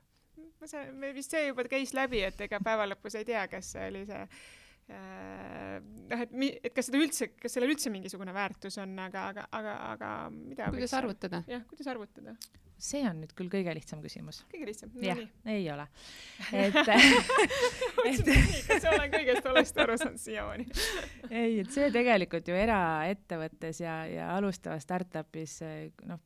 ma saan, me vist see juba käis läbi, et ega päeva lõpus ei tea, kas see oli see Äh, noh, et mi-, et kas seda üldse, kas sellel üldse mingisugune väärtus on, aga, aga, aga, aga mida kuidas arvutada? jah, kuidas arvutada? See on nüüd küll kõige lihtsam küsimus. kõige lihtsam no,? jah, ei ole. et et kas ma olen kõigest valesti aru saanud siiamaani ei, et see tegelikult ju eraettevõttes ja, ja alustavas startup'is noh,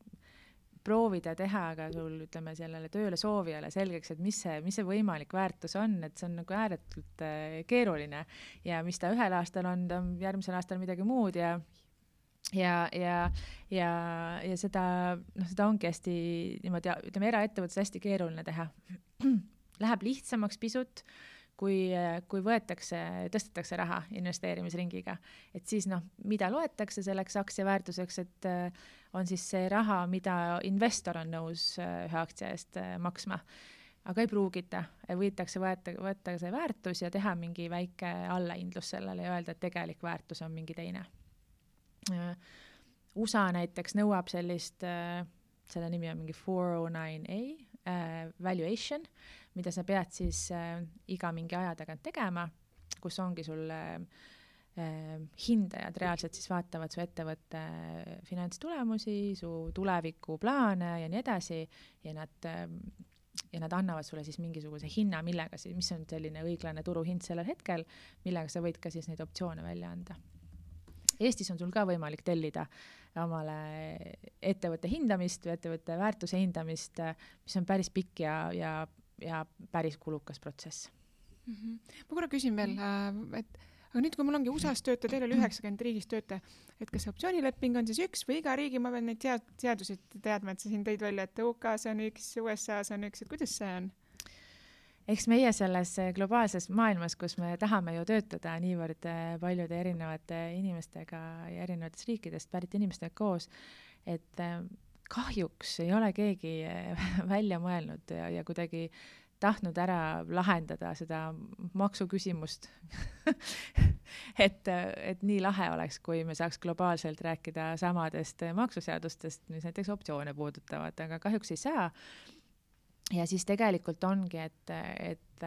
proovida teha ka sul, ütleme, sellele tööle soovijale selgeks, et mis see, mis see võimalik väärtus on, et see on nagu ääretult äh, keeruline ja mis ta ühel aastal on, ta on järgmisel aastal midagi muud ja ja, ja, ja, ja seda, noh, seda ongi hästi niimoodi, ütleme, eraettevõttes hästi keeruline teha. Läheb lihtsamaks pisut kui, kui võetakse, tõstetakse raha investeerimisringiga, et siis noh, mida loetakse selleks aktsia väärtuseks, et äh, on siis see raha, mida investor on nõus äh, ühe aktsia eest äh, maksma. aga ei pruugita, võidakse võeta, võtta see väärtus ja teha mingi väike allahindlus sellele ja öelda, et tegelik väärtus on mingi teine. USA näiteks nõuab sellist, selle nimi on mingi four oh nine A valuation mida sa pead siis äh, iga mingi aja tagant tegema, kus ongi sul äh, äh, hindajad reaalselt siis vaatavad su ettevõtte finantstulemusi, su tulevikuplaane ja nii edasi ja nad äh, ja nad annavad sulle siis mingisuguse hinna, millega siis, mis on selline õiglane turuhind sellel hetkel, millega sa võid ka siis neid optsioone välja anda. Eestis on sul ka võimalik tellida omale ettevõtte hindamist või ettevõtte väärtuse hindamist, mis on päris pikk ja, ja ja päris kulukas protsess mm. -hmm. ma korra küsin veel, äh, et aga nüüd, kui mul ongi USA-s töötaja, teil oli üheksakümmend riigis töötaja, et kas optsioonileping on siis üks või iga riigi, ma pean neid sead-, seadusi teadma, et sa siin tõid välja, et UK-s on üks, USA-s on üks, et kuidas see on? Eks meie selles globaalses maailmas, kus me tahame ju töötada niivõrd paljude erinevate inimestega ja erinevatest riikidest pärit inimestega koos, et kahjuks ei ole keegi välja mõelnud ja, ja kuidagi tahtnud ära lahendada seda maksuküsimust et, et nii lahe oleks, kui me saaks globaalselt rääkida samadest maksuseadustest, mis näiteks optsioone puudutavad, aga kahjuks ei saa. Ja siis tegelikult ongi, et, et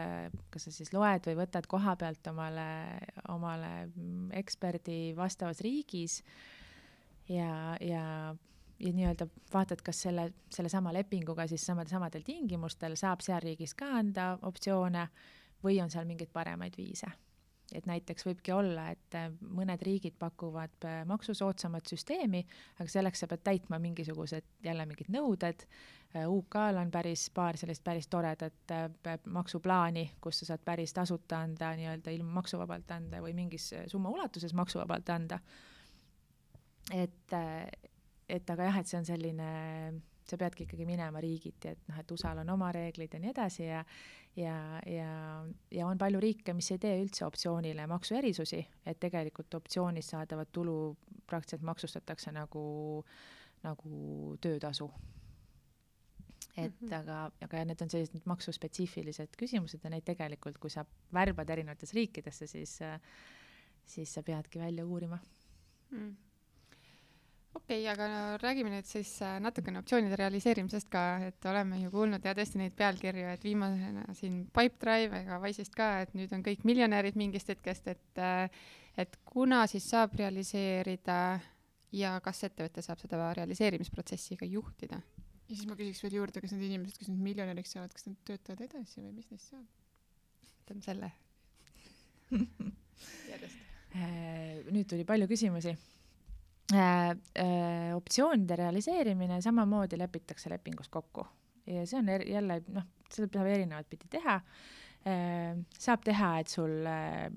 kas sa siis loed või võtad koha pealt omale, omale eksperdi vastavas riigis ja, ja ja nii-öelda vaatad, kas selle, sellesama lepinguga siis samade, samadel tingimustel saab seal riigis ka anda optsioone või on seal mingeid paremaid viise. Et näiteks võibki olla, et äh, mõned riigid pakuvad äh, maksusoodsamat süsteemi, aga selleks sa pead täitma mingisugused jälle mingid nõuded. Äh, UK-l on päris paar sellist päris toredat maksuplaani, kus sa saad päris tasuta anda nii-öelda ilma maksuvabalt anda või mingis summa ulatuses maksuvabalt anda. et et aga jah, et see on selline, sa peadki ikkagi minema riigiti, et noh, et USA-l on oma reeglid ja nii edasi ja ja, ja, ja on palju riike, mis ei tee üldse optsioonile maksuerisusi, et tegelikult optsioonist saadavat tulu praktiliselt maksustatakse nagu, nagu töötasu. Et mm -hmm. aga, aga need on sellised maksuspetsiifilised küsimused ja neid tegelikult, kui sa värbad erinevatesse riikidesse, siis, siis sa peadki välja uurima. Mm okei okay,, aga no räägime nüüd siis äh, natukene optsioonide realiseerimisest ka, et oleme ju kuulnud ja tõesti neid pealkirju, et viimasena siin Pipedrive ega Wise'ist ka, et nüüd on kõik miljonärid mingist hetkest, et äh, et kuna siis saab realiseerida ja kas ettevõte saab seda realiseerimisprotsessi ka juhtida? ja siis ma küsiks veel juurde, kas need inimesed, kes nüüd miljonäriks saavad, kas nad töötavad edasi või mis neist saab? ütleme selle järjest. Äh, nüüd tuli palju küsimusi optsioonide realiseerimine samamoodi lepitakse lepingus kokku ja see on er, jälle noh, seda saab erinevat pidi teha äh,. saab teha, et sul äh,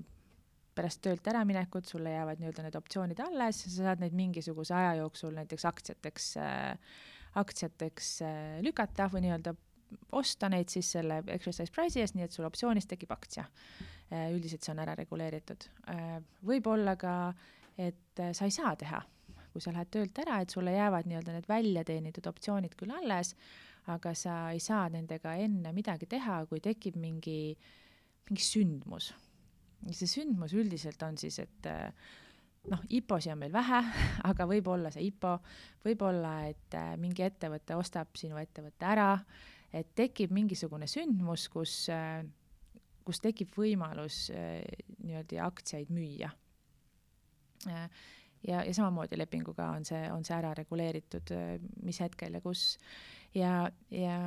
pärast töölt äraminekut sulle jäävad nii-öelda need optsioonid alles, sa saad neid mingisuguse aja jooksul näiteks aktsiateks äh,, aktsiateks äh, lükata või nii-öelda osta neid siis selle exercise price'i eest, nii et sul optsioonist tekib aktsia äh,. üldiselt see on ära reguleeritud äh,. võib-olla ka, et äh, sa ei saa teha kui sa lähed töölt ära, et sulle jäävad nii-öelda need välja teenitud optsioonid küll alles, aga sa ei saa nendega enne midagi teha, kui tekib mingi, mingi sündmus. ja see sündmus üldiselt on siis, et noh, IPO-si on meil vähe, aga võib olla see IPO, võib olla, et äh, mingi ettevõte ostab sinu ettevõtte ära, et tekib mingisugune sündmus, kus, äh, kus tekib võimalus niimoodi aktsiaid müüa ja, ja samamoodi lepinguga on see, on see ära reguleeritud, mis hetkel ja kus. ja, ja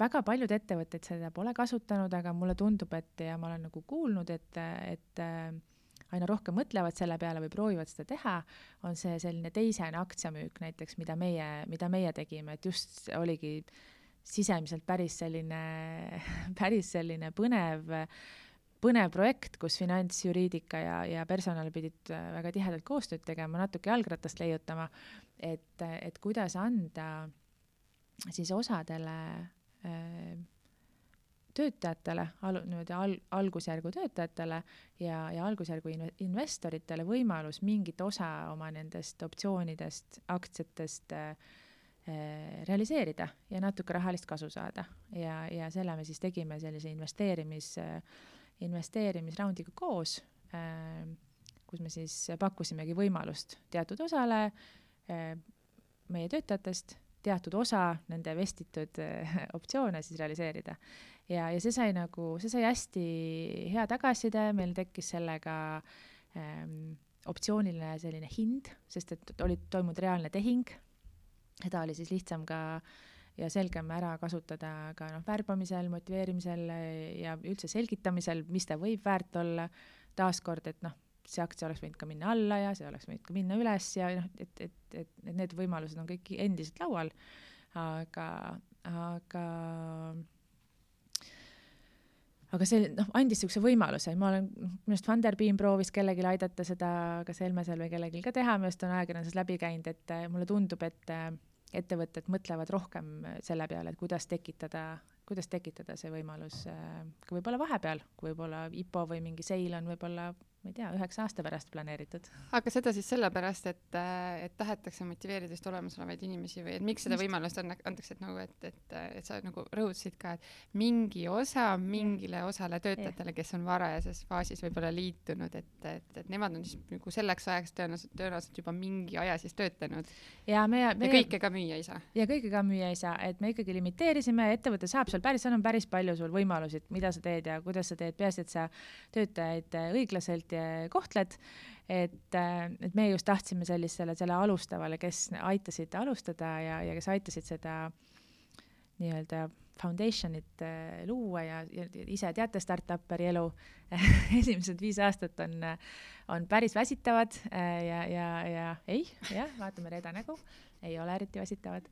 väga paljud ettevõtted seda pole kasutanud, aga mulle tundub, et ja ma olen nagu kuulnud, et, et aina rohkem mõtlevad selle peale või proovivad seda teha, on see selline teisene aktsiamüük näiteks, mida meie, mida meie tegime, et just oligi sisemiselt päris selline, päris selline põnev äh, põnev projekt, kus finantsjuriidika ja, ja personal pidid äh, väga tihedalt koostööd tegema, natuke jalgratast leiutama, et, et kuidas anda siis osadele äh, töötajatele, al-, niimoodi al-, algusjärgu töötajatele ja, ja algusjärgu in-, investoritele võimalus mingit osa oma nendest optsioonidest, aktsiatest äh, äh, realiseerida ja natuke rahalist kasu saada. ja, ja selle me siis tegime sellise investeerimis äh, investeerimisraundiga koos, äh, kus me siis pakkusimegi võimalust teatud osale äh, meie töötajatest teatud osa nende vestitud äh, optsioone siis realiseerida. ja, ja see sai nagu, see sai hästi hea tagasiside, meil tekkis sellega ähm, optsiooniline selline hind, sest et oli toimunud reaalne tehing. seda oli siis lihtsam ka äh, ja selgem ära kasutada ka noh, värbamisel, motiveerimisel ja üldse selgitamisel, mis ta võib väärt olla. taaskord, et noh, see aktsia oleks võinud ka minna alla ja see oleks võinud ka minna üles ja noh, et, et, et, et need võimalused on kõik endiselt laual. aga, aga aga see noh, andis niisuguse võimaluse, ma olen, minu arust Funderbeam proovis kellelegi aidata seda, kas Helmesel või kellelgi ka teha, minu arust on ajakirjanduses läbi käinud, et mulle tundub, et ettevõtted mõtlevad rohkem selle peale, et kuidas tekitada kuidas tekitada see võimalus äh, ka võib-olla vahepeal, kui võib-olla IPO või mingi seil on võib-olla ma ei tea, üheksa aasta pärast planeeritud. aga seda siis sellepärast, et, et tahetakse motiveerida just olemasolevaid inimesi või et miks seda võimalust anna, antakse, et nagu, et, et, et sa nagu rõhutasid ka, et mingi osa mingile osale töötajatele, kes on varajases faasis võib-olla liitunud, et, et, et nemad on siis nagu selleks ajaks tõenäoliselt, tõenäoliselt juba mingi aja siis töötanud. ja me, me. ja kõike ka müüa ei saa. ja kõike ka müüa ei saa, et me ikkagi limiteerisime, ettevõte saab seal päris, seal on päris palju sul võimalusi, mida sa teed ja kuidas sa teed, peaasi, et sa töötajaid õiglaselt kohtled. et, et me just tahtsime sellisele, selle alustavale, kes aitasid alustada ja, ja kes aitasid seda nii-öelda foundation'it äh, luua ja, ja ise teate startup'eri elu esimesed viis aastat on, on päris väsitavad äh, ja, ja, ja ei, jah, vaatame Reeda nägu ei ole eriti väsitavad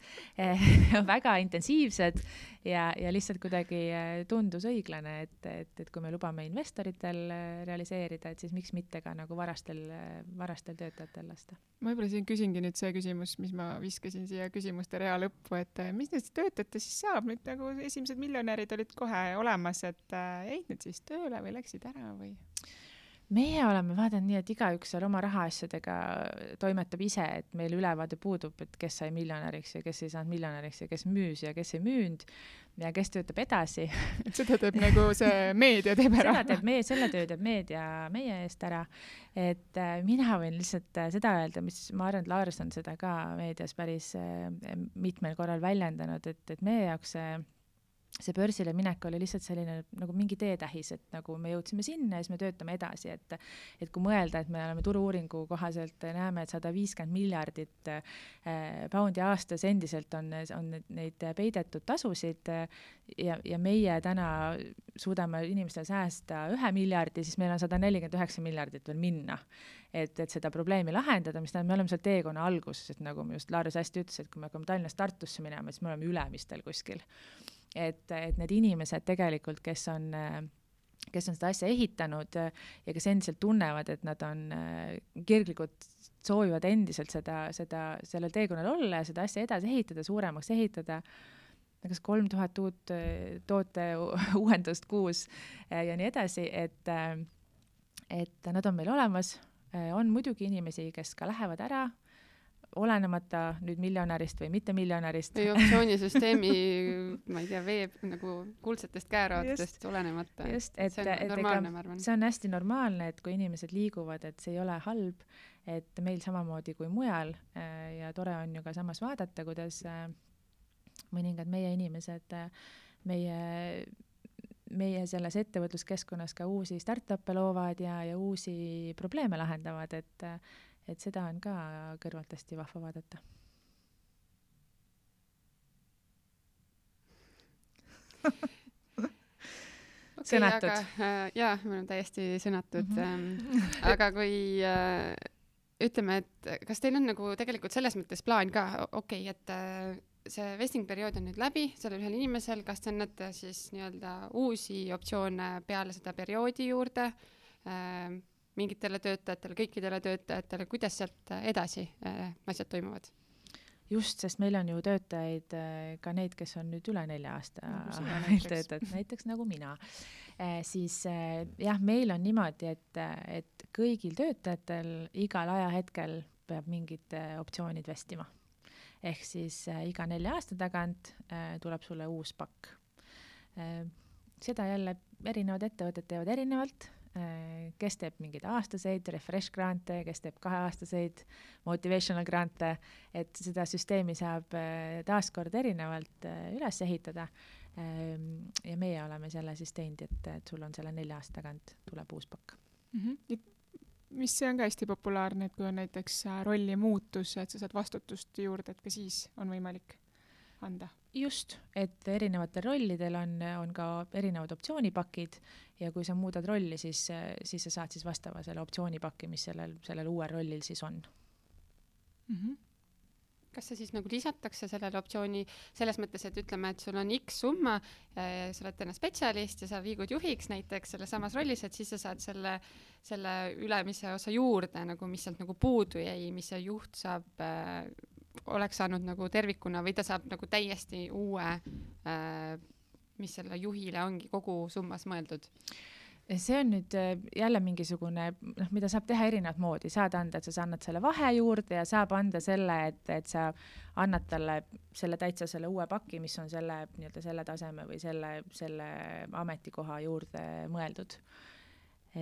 väga intensiivsed ja, ja lihtsalt kuidagi eh, tundus õiglane, et, et, et kui me lubame investoritel eh, realiseerida, et siis miks mitte ka nagu varastel, eh, varastel töötajatel lasta. ma võib-olla siin küsingi nüüd see küsimus, mis ma viskasin siia küsimuste rea lõppu, et mis nendest töötajatest siis saab nüüd nagu esimesed miljonärid olid kohe olemas, et jäid nüüd siis tööle või läksid ära või? Meie oleme vaadanud nii, et igaüks seal oma rahaasjadega toimetab ise, et meil ülevaade puudub, et kes sai miljonäriks ja kes ei saanud miljonäriks ja kes müüs ja kes ei müünud ja kes töötab edasi seda teeb nagu see meedia teeb ära seda teeb meie, selle töö teeb meedia meie eest ära. et äh, mina võin lihtsalt äh, seda öelda, mis ma arvan, et Lars on seda ka meedias päris äh, mitmel korral väljendanud, et, et meie jaoks see äh, see börsile minek oli lihtsalt selline nagu mingi teetähis, et nagu me jõudsime sinna ja siis me töötame edasi, et et kui mõelda, et me oleme turu-uuringu kohaselt näeme, et sada viiskümmend miljardit äh, poundi aastas endiselt on, on neid peidetud tasusid äh, ja, ja meie täna suudame inimestel säästa ühe miljardi, siis meil on sada nelikümmend üheksa miljardit veel minna. et, et seda probleemi lahendada, mis tähendab, me oleme seal teekonna alguses, et nagu just Laaris hästi ütles, et kui me hakkame Tallinnast Tartusse minema, siis me oleme ülemistel kuskil et, et need inimesed tegelikult, kes on kes on seda asja ehitanud ja kes endiselt tunnevad, et nad on kirglikud, soovivad endiselt seda, seda, sellel teekonnal olla ja seda asja edasi ehitada, suuremaks ehitada, kas kolm tuhat uut toote uuendust kuus ja nii edasi, et, et nad on meil olemas, on muidugi inimesi, kes ka lähevad ära olenemata nüüd miljonärist või mittemiljonärist. või optsioonisüsteemi, ma ei tea, veeb nagu kuldsetest käeraadidest olenemata. just, et, et ega see on hästi normaalne, et kui inimesed liiguvad, et see ei ole halb, et meil samamoodi kui mujal äh, ja tore on ju ka samas vaadata, kuidas äh, mõningad meie inimesed, äh, meie meie selles ettevõtluskeskkonnas ka uusi startup'e loovad ja, ja uusi probleeme lahendavad, et et seda on ka kõrvalt hästi vahva vaadata okay, sõnatud. Äh, jaa, mul on täiesti sõnatud mm. -hmm. Äh, aga kui äh, ütleme, et kas teil on nagu tegelikult selles mõttes plaan ka, okei okay,, et äh, see vesting periood on nüüd läbi sellel ühel inimesel, kas te annate siis nii-öelda uusi optsioone peale seda perioodi juurde äh,? Mingitele töötajatele, kõikidele töötajatele, kuidas sealt edasi äh, asjad toimuvad? just, sest meil on ju töötajaid äh, ka neid, kes on nüüd üle nelja aasta meil nagu töötavad, näiteks nagu mina eh,. siis eh, jah, meil on niimoodi, et, et kõigil töötajatel igal ajahetkel peab mingid optsioonid vestima. ehk siis eh, iga nelja aasta tagant tuleb sulle uus pakk seda jälle erinevad ettevõtted teevad erinevalt Äh, kes teeb mingeid aastaseid refresh grante, kes teeb kaheaastaseid motivational grante, et seda süsteemi saab äh, taaskord erinevalt äh, üles ehitada. Ähm, ja meie oleme selle siis teinud, et, et sul on selle nelja aasta tagant tuleb uus pakk mm. -hmm mis see on ka hästi populaarne, et kui on näiteks rolli muutus, et sa saad vastutust juurde, et ka siis on võimalik anda? Just, et erinevatel rollidel on, on ka erinevad optsioonipakid ja kui sa muudad rolli, siis, siis sa saad siis vastava selle optsioonipaki, mis sellel, sellel uuel rollil siis on mm. -hmm kas see siis nagu lisatakse sellele optsiooni selles mõttes, et ütleme, et sul on X summa, sa oled täna spetsialist ja sa liigud juhiks näiteks selles samas rollis, et siis sa saad selle, selle ülemise osa juurde nagu, mis sealt nagu puudu jäi, mis see juht saab oleks saanud nagu tervikuna või ta saab nagu täiesti uue äh, mis selle juhile ongi kogu summas mõeldud? see on nüüd äh, jälle mingisugune, noh, mida saab teha erinevat moodi, saad anda, et sa annad selle vahe juurde ja saab anda selle, et, et sa annad talle selle täitsa selle uue paki, mis on selle nii-öelda selle taseme või selle, selle ametikoha juurde mõeldud.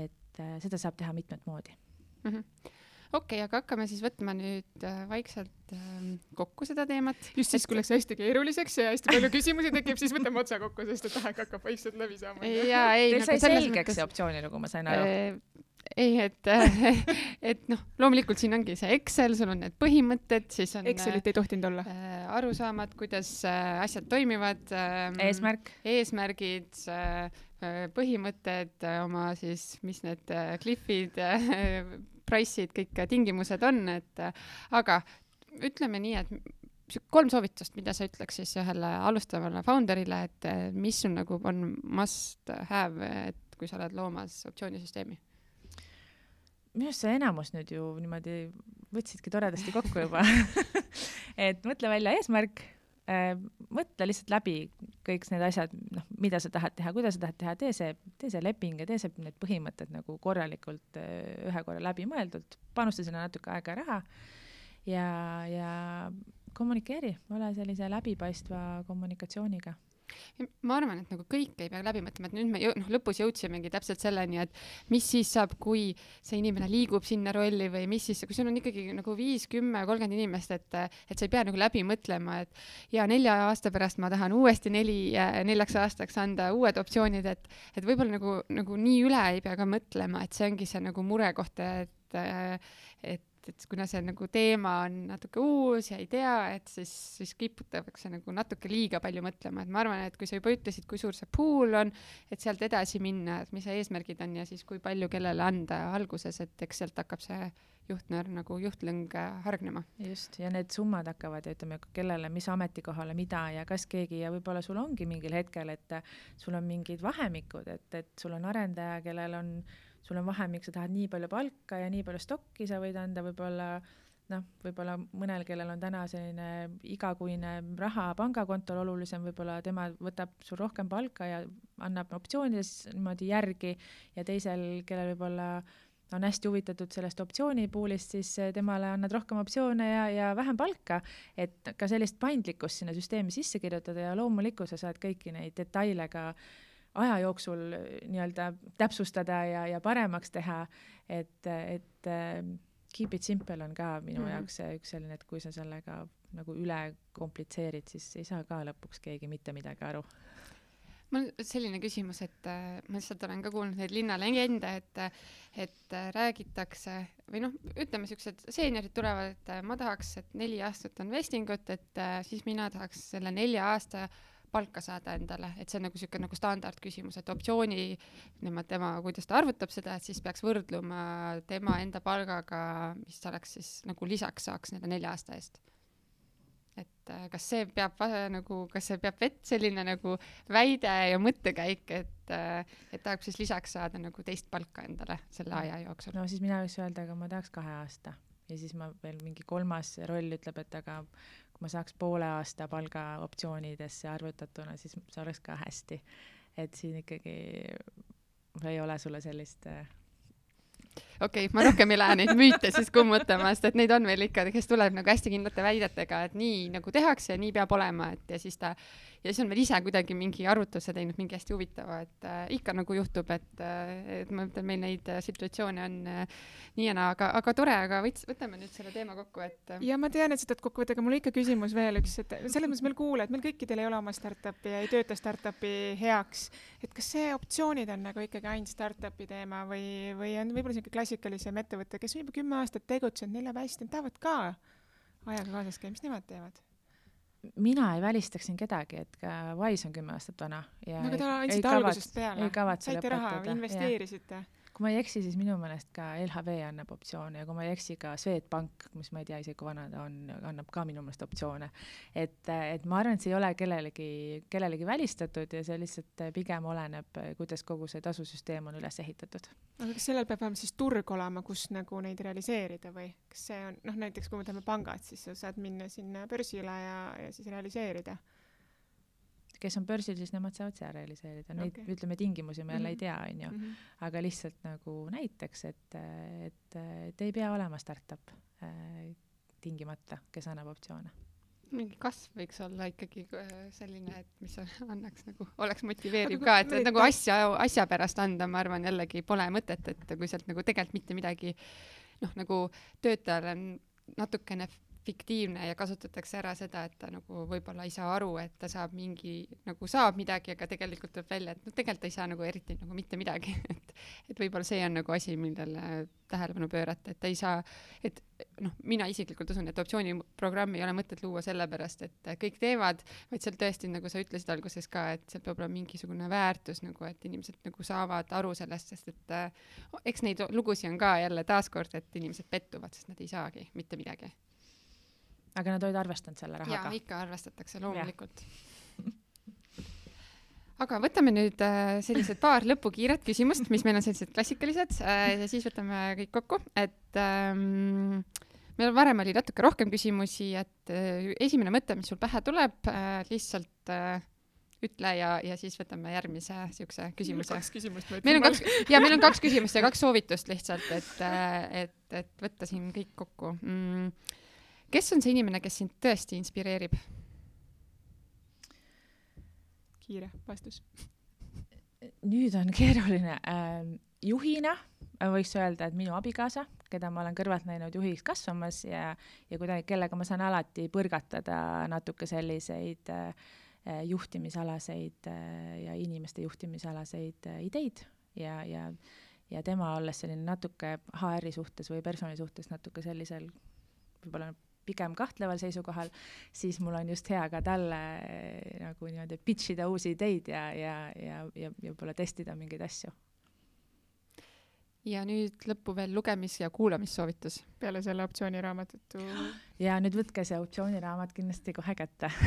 et äh, seda saab teha mitmet moodi mm. -hmm okei okay,, aga hakkame siis võtma nüüd äh, vaikselt äh, kokku seda teemat. just siis, kui läks hästi keeruliseks ja hästi palju küsimusi tekib, siis võtame otsa kokku, sest et aeg hakkab vaikselt läbi saama. jaa, ei. Teil nagu sai selgeks see optsioonilugu, ma sain aru äh, ei, et et noh, loomulikult siin ongi see Excel, sul on need põhimõtted, siis on Excelit ei tohtinud olla äh,. arusaamad, kuidas äh, asjad toimivad äh,. eesmärk. eesmärgid äh,, põhimõtted, oma siis, mis need äh, cliff'id äh,, price'id, kõik tingimused on, et aga ütleme nii, et kolm soovitust, mida sa ütleks siis ühele alustavale founder'ile, et mis sul nagu on must have, et kui sa oled loomas optsioonisüsteemi? minu arust see enamus nüüd ju niimoodi võtsidki toredasti kokku juba et mõtle välja eesmärk mõtle lihtsalt läbi kõik need asjad, noh, mida sa tahad teha, kuidas sa tahad teha, tee see, tee see leping ja tee see, need põhimõtted nagu korralikult äh, ühe korra läbimõeldult, panusta sinna natuke aega ja raha ja, ja kommunikeeri, ole sellise läbipaistva kommunikatsiooniga ma arvan, et nagu kõike ei pea läbi mõtlema, et nüüd me jõu-, noh, lõpus jõudsimegi täpselt selleni, et mis siis saab, kui see inimene liigub sinna rolli või mis siis, kui sul on ikkagi nagu viis, kümme, kolmkümmend inimest, et, et sa ei pea nagu läbi mõtlema, et ja nelja aasta pärast ma tahan uuesti neli, neljaks aastaks anda uued optsioonid, et, et võib-olla nagu, nagu nii üle ei pea ka mõtlema, et see ongi see nagu murekoht, et, et et, et kuna see nagu teema on natuke uus ja ei tea, et siis, siis kiputakse nagu natuke liiga palju mõtlema, et ma arvan, et kui sa juba ütlesid, kui suur see pool on, et sealt edasi minna, et mis eesmärgid on ja siis kui palju kellele anda alguses, et eks sealt hakkab see juhtnöör nagu juhtlõng hargnema. just, ja need summad hakkavad ja ütleme, kellele, mis ametikohale, mida ja kas keegi ja võib-olla sul ongi mingil hetkel, et sul on mingid vahemikud, et, et sul on arendaja, kellel on sul on vahemik, sa tahad nii palju palka ja nii palju stokki sa võid anda, võib-olla noh, võib-olla mõnel, kellel on täna selline igakuine raha pangakontol olulisem, võib-olla tema võtab sul rohkem palka ja annab optsioonides niimoodi järgi ja teisel, kellel võib-olla on hästi huvitatud sellest optsioonipoolist, siis temale annad rohkem optsioone ja, ja vähem palka, et ka sellist paindlikkust sinna süsteemi sisse kirjutada ja loomulikult sa saad kõiki neid detaile ka äh, aja jooksul äh, nii-öelda täpsustada ja, ja paremaks teha, et, et äh, keep it simple on ka minu mm -hmm. jaoks üks selline, et kui sa sellega nagu üle komplitseerid, siis ei saa ka lõpuks keegi mitte midagi aru mul selline küsimus, et äh, ma lihtsalt olen ka kuulnud neid linnalegende, et, et äh, räägitakse või noh, ütleme siuksed seeniorid tulevad, et äh, ma tahaks, et neli aastat on vestingut, et äh, siis mina tahaks selle nelja aasta palka saada endale, et see on nagu niisugune nagu standardküsimus, et optsiooni, nemad, tema, kuidas ta arvutab seda, et siis peaks võrdluma tema enda palgaga, mis oleks siis nagu lisaks saaks nende nelja aasta eest. et äh, kas see peab nagu, kas see peab vett, selline nagu väide ja mõttekäik, et, äh, et tahab siis lisaks saada nagu teist palka endale selle aja jooksul? no siis mina võiks öelda, aga ma tahaks kahe aasta ja siis ma veel mingi kolmas roll ütleb, et aga ma saaks poole aasta palga optsioonidesse arvutatuna, siis see oleks ka hästi. et siin ikkagi ei ole sulle sellist äh, okei okay,, ma rohkem ei lähe neid müüte siis kummutama, sest et neid on veel ikka, kes tuleb nagu hästi kindlate väidetega, et nii nagu tehakse ja nii peab olema, et ja siis ta ja siis on veel ise kuidagi mingi arvutuse teinud, mingi hästi huvitava, et äh, ikka nagu juhtub, et äh,, et ma ütlen, meil neid äh, situatsioone on äh, nii ja naa, aga, aga tore, aga võts, võtame nüüd selle teema kokku, et äh.... ja ma tean, et sa tahad kokku võtta, aga mul ikka küsimus veel üks, et selles mõttes meil kuulajad, meil kõikidel ei ole oma startup'i ja ei tööta startup'i heaks. et kas see optsioonid on nagu ikkagi ainult startup'i teema või, või on võib-olla niisugune klassikalisem ettevõte, kes on juba kümme aastat tegutsenud, neil läheb hästi, nad tahavad ka ajaga kaasas käia, mis nemad teevad? mina ei välistaks siin kedagi, et ka Wise on kümme aastat vana ja no aga te andsite algusest peale, saite raha, investeerisite kui ma ei eksi, siis minu meelest ka LHV annab optsioone ja kui ma ei eksi, ka Swedbank, mis ma ei tea isegi kui vana ta on, annab ka minu meelest optsioone. et, et ma arvan, et see ei ole kellelegi, kellelegi välistatud ja see lihtsalt pigem oleneb, kuidas kogu see tasusüsteem on üles ehitatud. aga kas sellel peab olema siis turg olema, kus nagu neid realiseerida või kas see on, noh näiteks kui me võtame pangad, siis sa saad minna sinna börsile ja, ja siis realiseerida kes on börsil, siis nemad saavad seal realiseerida, neid Okei. ütleme tingimusi ma jälle Mhm. ei tea, onju, Mhm. aga lihtsalt nagu näiteks, et, et, et ei pea olema startup äh, tingimata, kes annab optsioone. mingi kasv võiks olla ikkagi äh, selline, et mis annaks nagu, oleks motiveeriv ka, et, et nagu asja, asja pärast anda, ma arvan jällegi pole mõtet, et kui sealt nagu tegelikult mitte midagi noh, nagu töötajal on natukene fiktiivne ja kasutatakse ära seda, et ta nagu võib-olla ei saa aru, et ta saab mingi, nagu saab midagi, aga tegelikult tuleb välja, et noh, tegelikult ta ei saa nagu eriti nagu mitte midagi, et et võib-olla see on nagu asi, millele tähelepanu pöörata, et ta ei saa, et noh, mina isiklikult usun, et optsiooniprogrammi ei ole mõtet luua sellepärast, et kõik teevad, vaid seal tõesti, nagu sa ütlesid alguses ka, et seal peab olema mingisugune väärtus nagu, et inimesed nagu saavad aru sellest, sest et äh, eks neid lugusid on ka jälle taaskord, et inimesed pettuvad, sest nad ei saagi mitte midagi. Aga nad olid arvestanud selle jaa, rahaga? ikka arvestatakse loomulikult. aga võtame nüüd äh, sellised paar lõpukiiret küsimust, mis meil on sellised klassikalised äh, ja siis võtame kõik kokku, et ähm, meil varem oli natuke rohkem küsimusi, et äh, esimene mõte, mis sul pähe tuleb äh,, lihtsalt äh, ütle ja, ja siis võtame järgmise siukse küsimuse. kaks küsimust ma meil on kaks, ja meil on kaks küsimust ja kaks soovitust lihtsalt, et, äh, et, et võtta siin kõik kokku mm,. Kes on see inimene, kes sind tõesti inspireerib? kiire vastus. nüüd on keeruline ähm,. juhina võiks öelda, et minu abikaasa, keda ma olen kõrvalt näinud juhiks kasvamas ja, ja kuidagi, kellega ma saan alati põrgatada natuke selliseid äh, juhtimisalaseid äh, ja inimeste juhtimisalaseid äh, ideid ja, ja, ja tema olles selline natuke HR-i suhtes või personali suhtes natuke sellisel võib-olla pigem kahtleval seisukohal, siis mul on just hea ka talle eh, nagu niimoodi pitch ida uusi ideid ja, ja, ja, ja, ja võib-olla testida mingeid asju. ja nüüd lõppu veel lugemis- ja kuulamissoovitus. peale selle optsiooniraamatutu ja nüüd võtke see optsiooniraamat kindlasti kohe kätte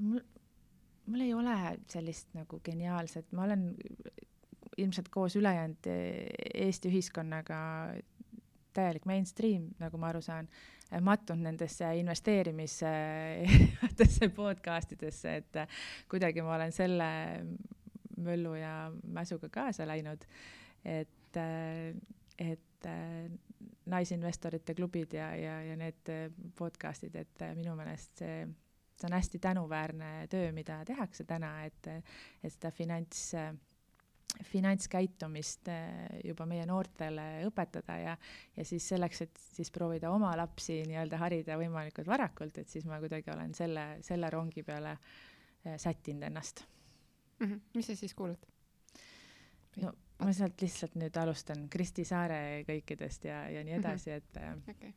mul, mul ei ole sellist nagu geniaalset, ma olen ilmselt koos ülejäänud Eesti ühiskonnaga täielik mainstream, nagu ma aru saan, mattunud nendesse investeerimise erinevatesse podcast idesse, et kuidagi ma olen selle möllu ja mäsuga kaasa läinud, et, et naisinvestorite klubid ja, ja, ja need podcast'id, et minu meelest see, see on hästi tänuväärne töö, mida tehakse täna, et, et seda finants finantskäitumist juba meie noortele õpetada ja, ja siis selleks, et siis proovida oma lapsi nii-öelda harida võimalikult varakult, et siis ma kuidagi olen selle, selle rongi peale sättinud ennast mm. -hmm. mis sa siis kuulad? no ma sealt lihtsalt nüüd alustan Kristi Saare kõikidest ja, ja nii edasi, et okay.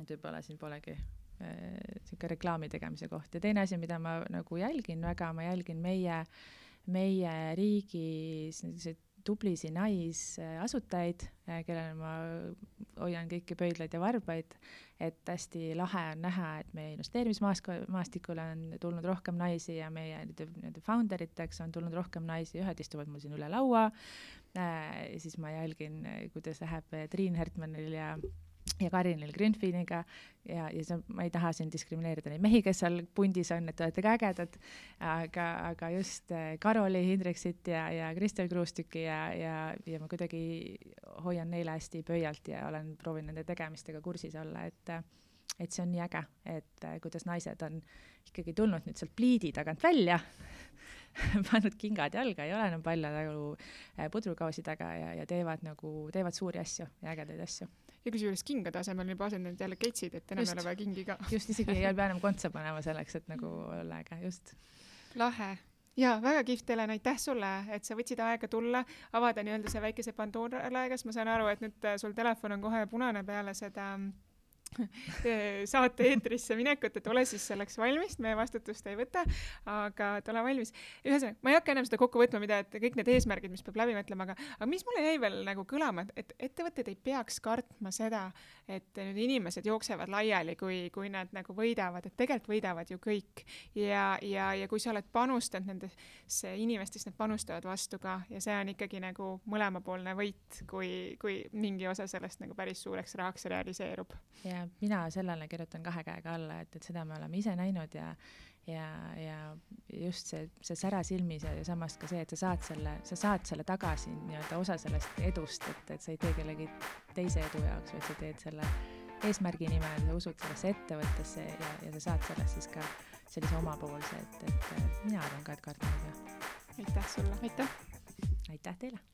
et võib-olla siin polegi niisugune äh, reklaami tegemise koht ja teine asi, mida ma nagu jälgin väga, ma jälgin meie äh, meie riigis niisuguseid tublisid naisasutajaid, kellele ma hoian kõiki pöidlaid ja varbaid, et hästi lahe on näha, et meie investeerimismaastikule on tulnud rohkem naisi ja meie nii-öelda founder iteks on tulnud rohkem naisi, ühed istuvad mul siin üle laua äh,, siis ma jälgin, kuidas läheb Triin Hertmannil ja ja Karinil Grünfiniga ja, ja see, ma ei taha siin diskrimineerida neid mehi, kes seal pundis on, et te olete ka ägedad, aga, aga just Karoli Hindriksit ja, ja Kristel Kruustüki ja, ja, ja ma kuidagi hoian neile hästi pöialt ja olen proovinud nende tegemistega kursis olla, et et see on nii äge, et kuidas naised on ikkagi tulnud nüüd sealt pliidi tagant välja pannud kingad jalga, ei ole enam palja nagu pudrukausi taga ja, ja teevad nagu, teevad suuri asju ja ägedaid asju ja kusjuures kingade asemel on juba asendunud jälle ketsid, et enam ei ole vaja kingi ka. just, isegi ei pea enam kontsa panema selleks, et nagu olla äge, just. lahe. ja väga kihvt, Helen, aitäh sulle, et sa võtsid aega tulla, avada nii-öelda see väikese Pandora laegas, ma saan aru, et nüüd sul telefon on kohe punane peale seda saate eetrisse minekut, et ole siis selleks valmis, meie vastutust ei võta, aga et ole valmis. ühesõnaga, ma ei hakka enam seda kokku võtma, mida, et kõik need eesmärgid, mis peab läbi mõtlema, aga, aga mis mulle jäi veel nagu kõlama, et ettevõtted ei peaks kartma seda, et nüüd inimesed jooksevad laiali, kui, kui nad nagu võidavad, et tegelikult võidavad ju kõik. ja, ja, ja kui sa oled panustanud nendesse inimestesse, nad panustavad vastu ka ja see on ikkagi nagu mõlemapoolne võit, kui, kui mingi osa sellest nagu päris suureks rahaks realiseerub. ja mina sellele kirjutan kahe käega alla, et, et seda me oleme ise näinud ja ja, ja just see, see sära silmis ja, ja samas ka see, et sa saad selle, sa saad selle tagasi nii-öelda osa sellest edust, et, et sa ei tee kellegi teise edu jaoks, vaid sa teed selle eesmärgi nimel, sa usud sellesse ettevõttesse ja, ja sa saad sellest siis ka sellise omapoolse, et, et mina arvan ka, et kardinad ja aitäh sulle. aitäh! aitäh teile!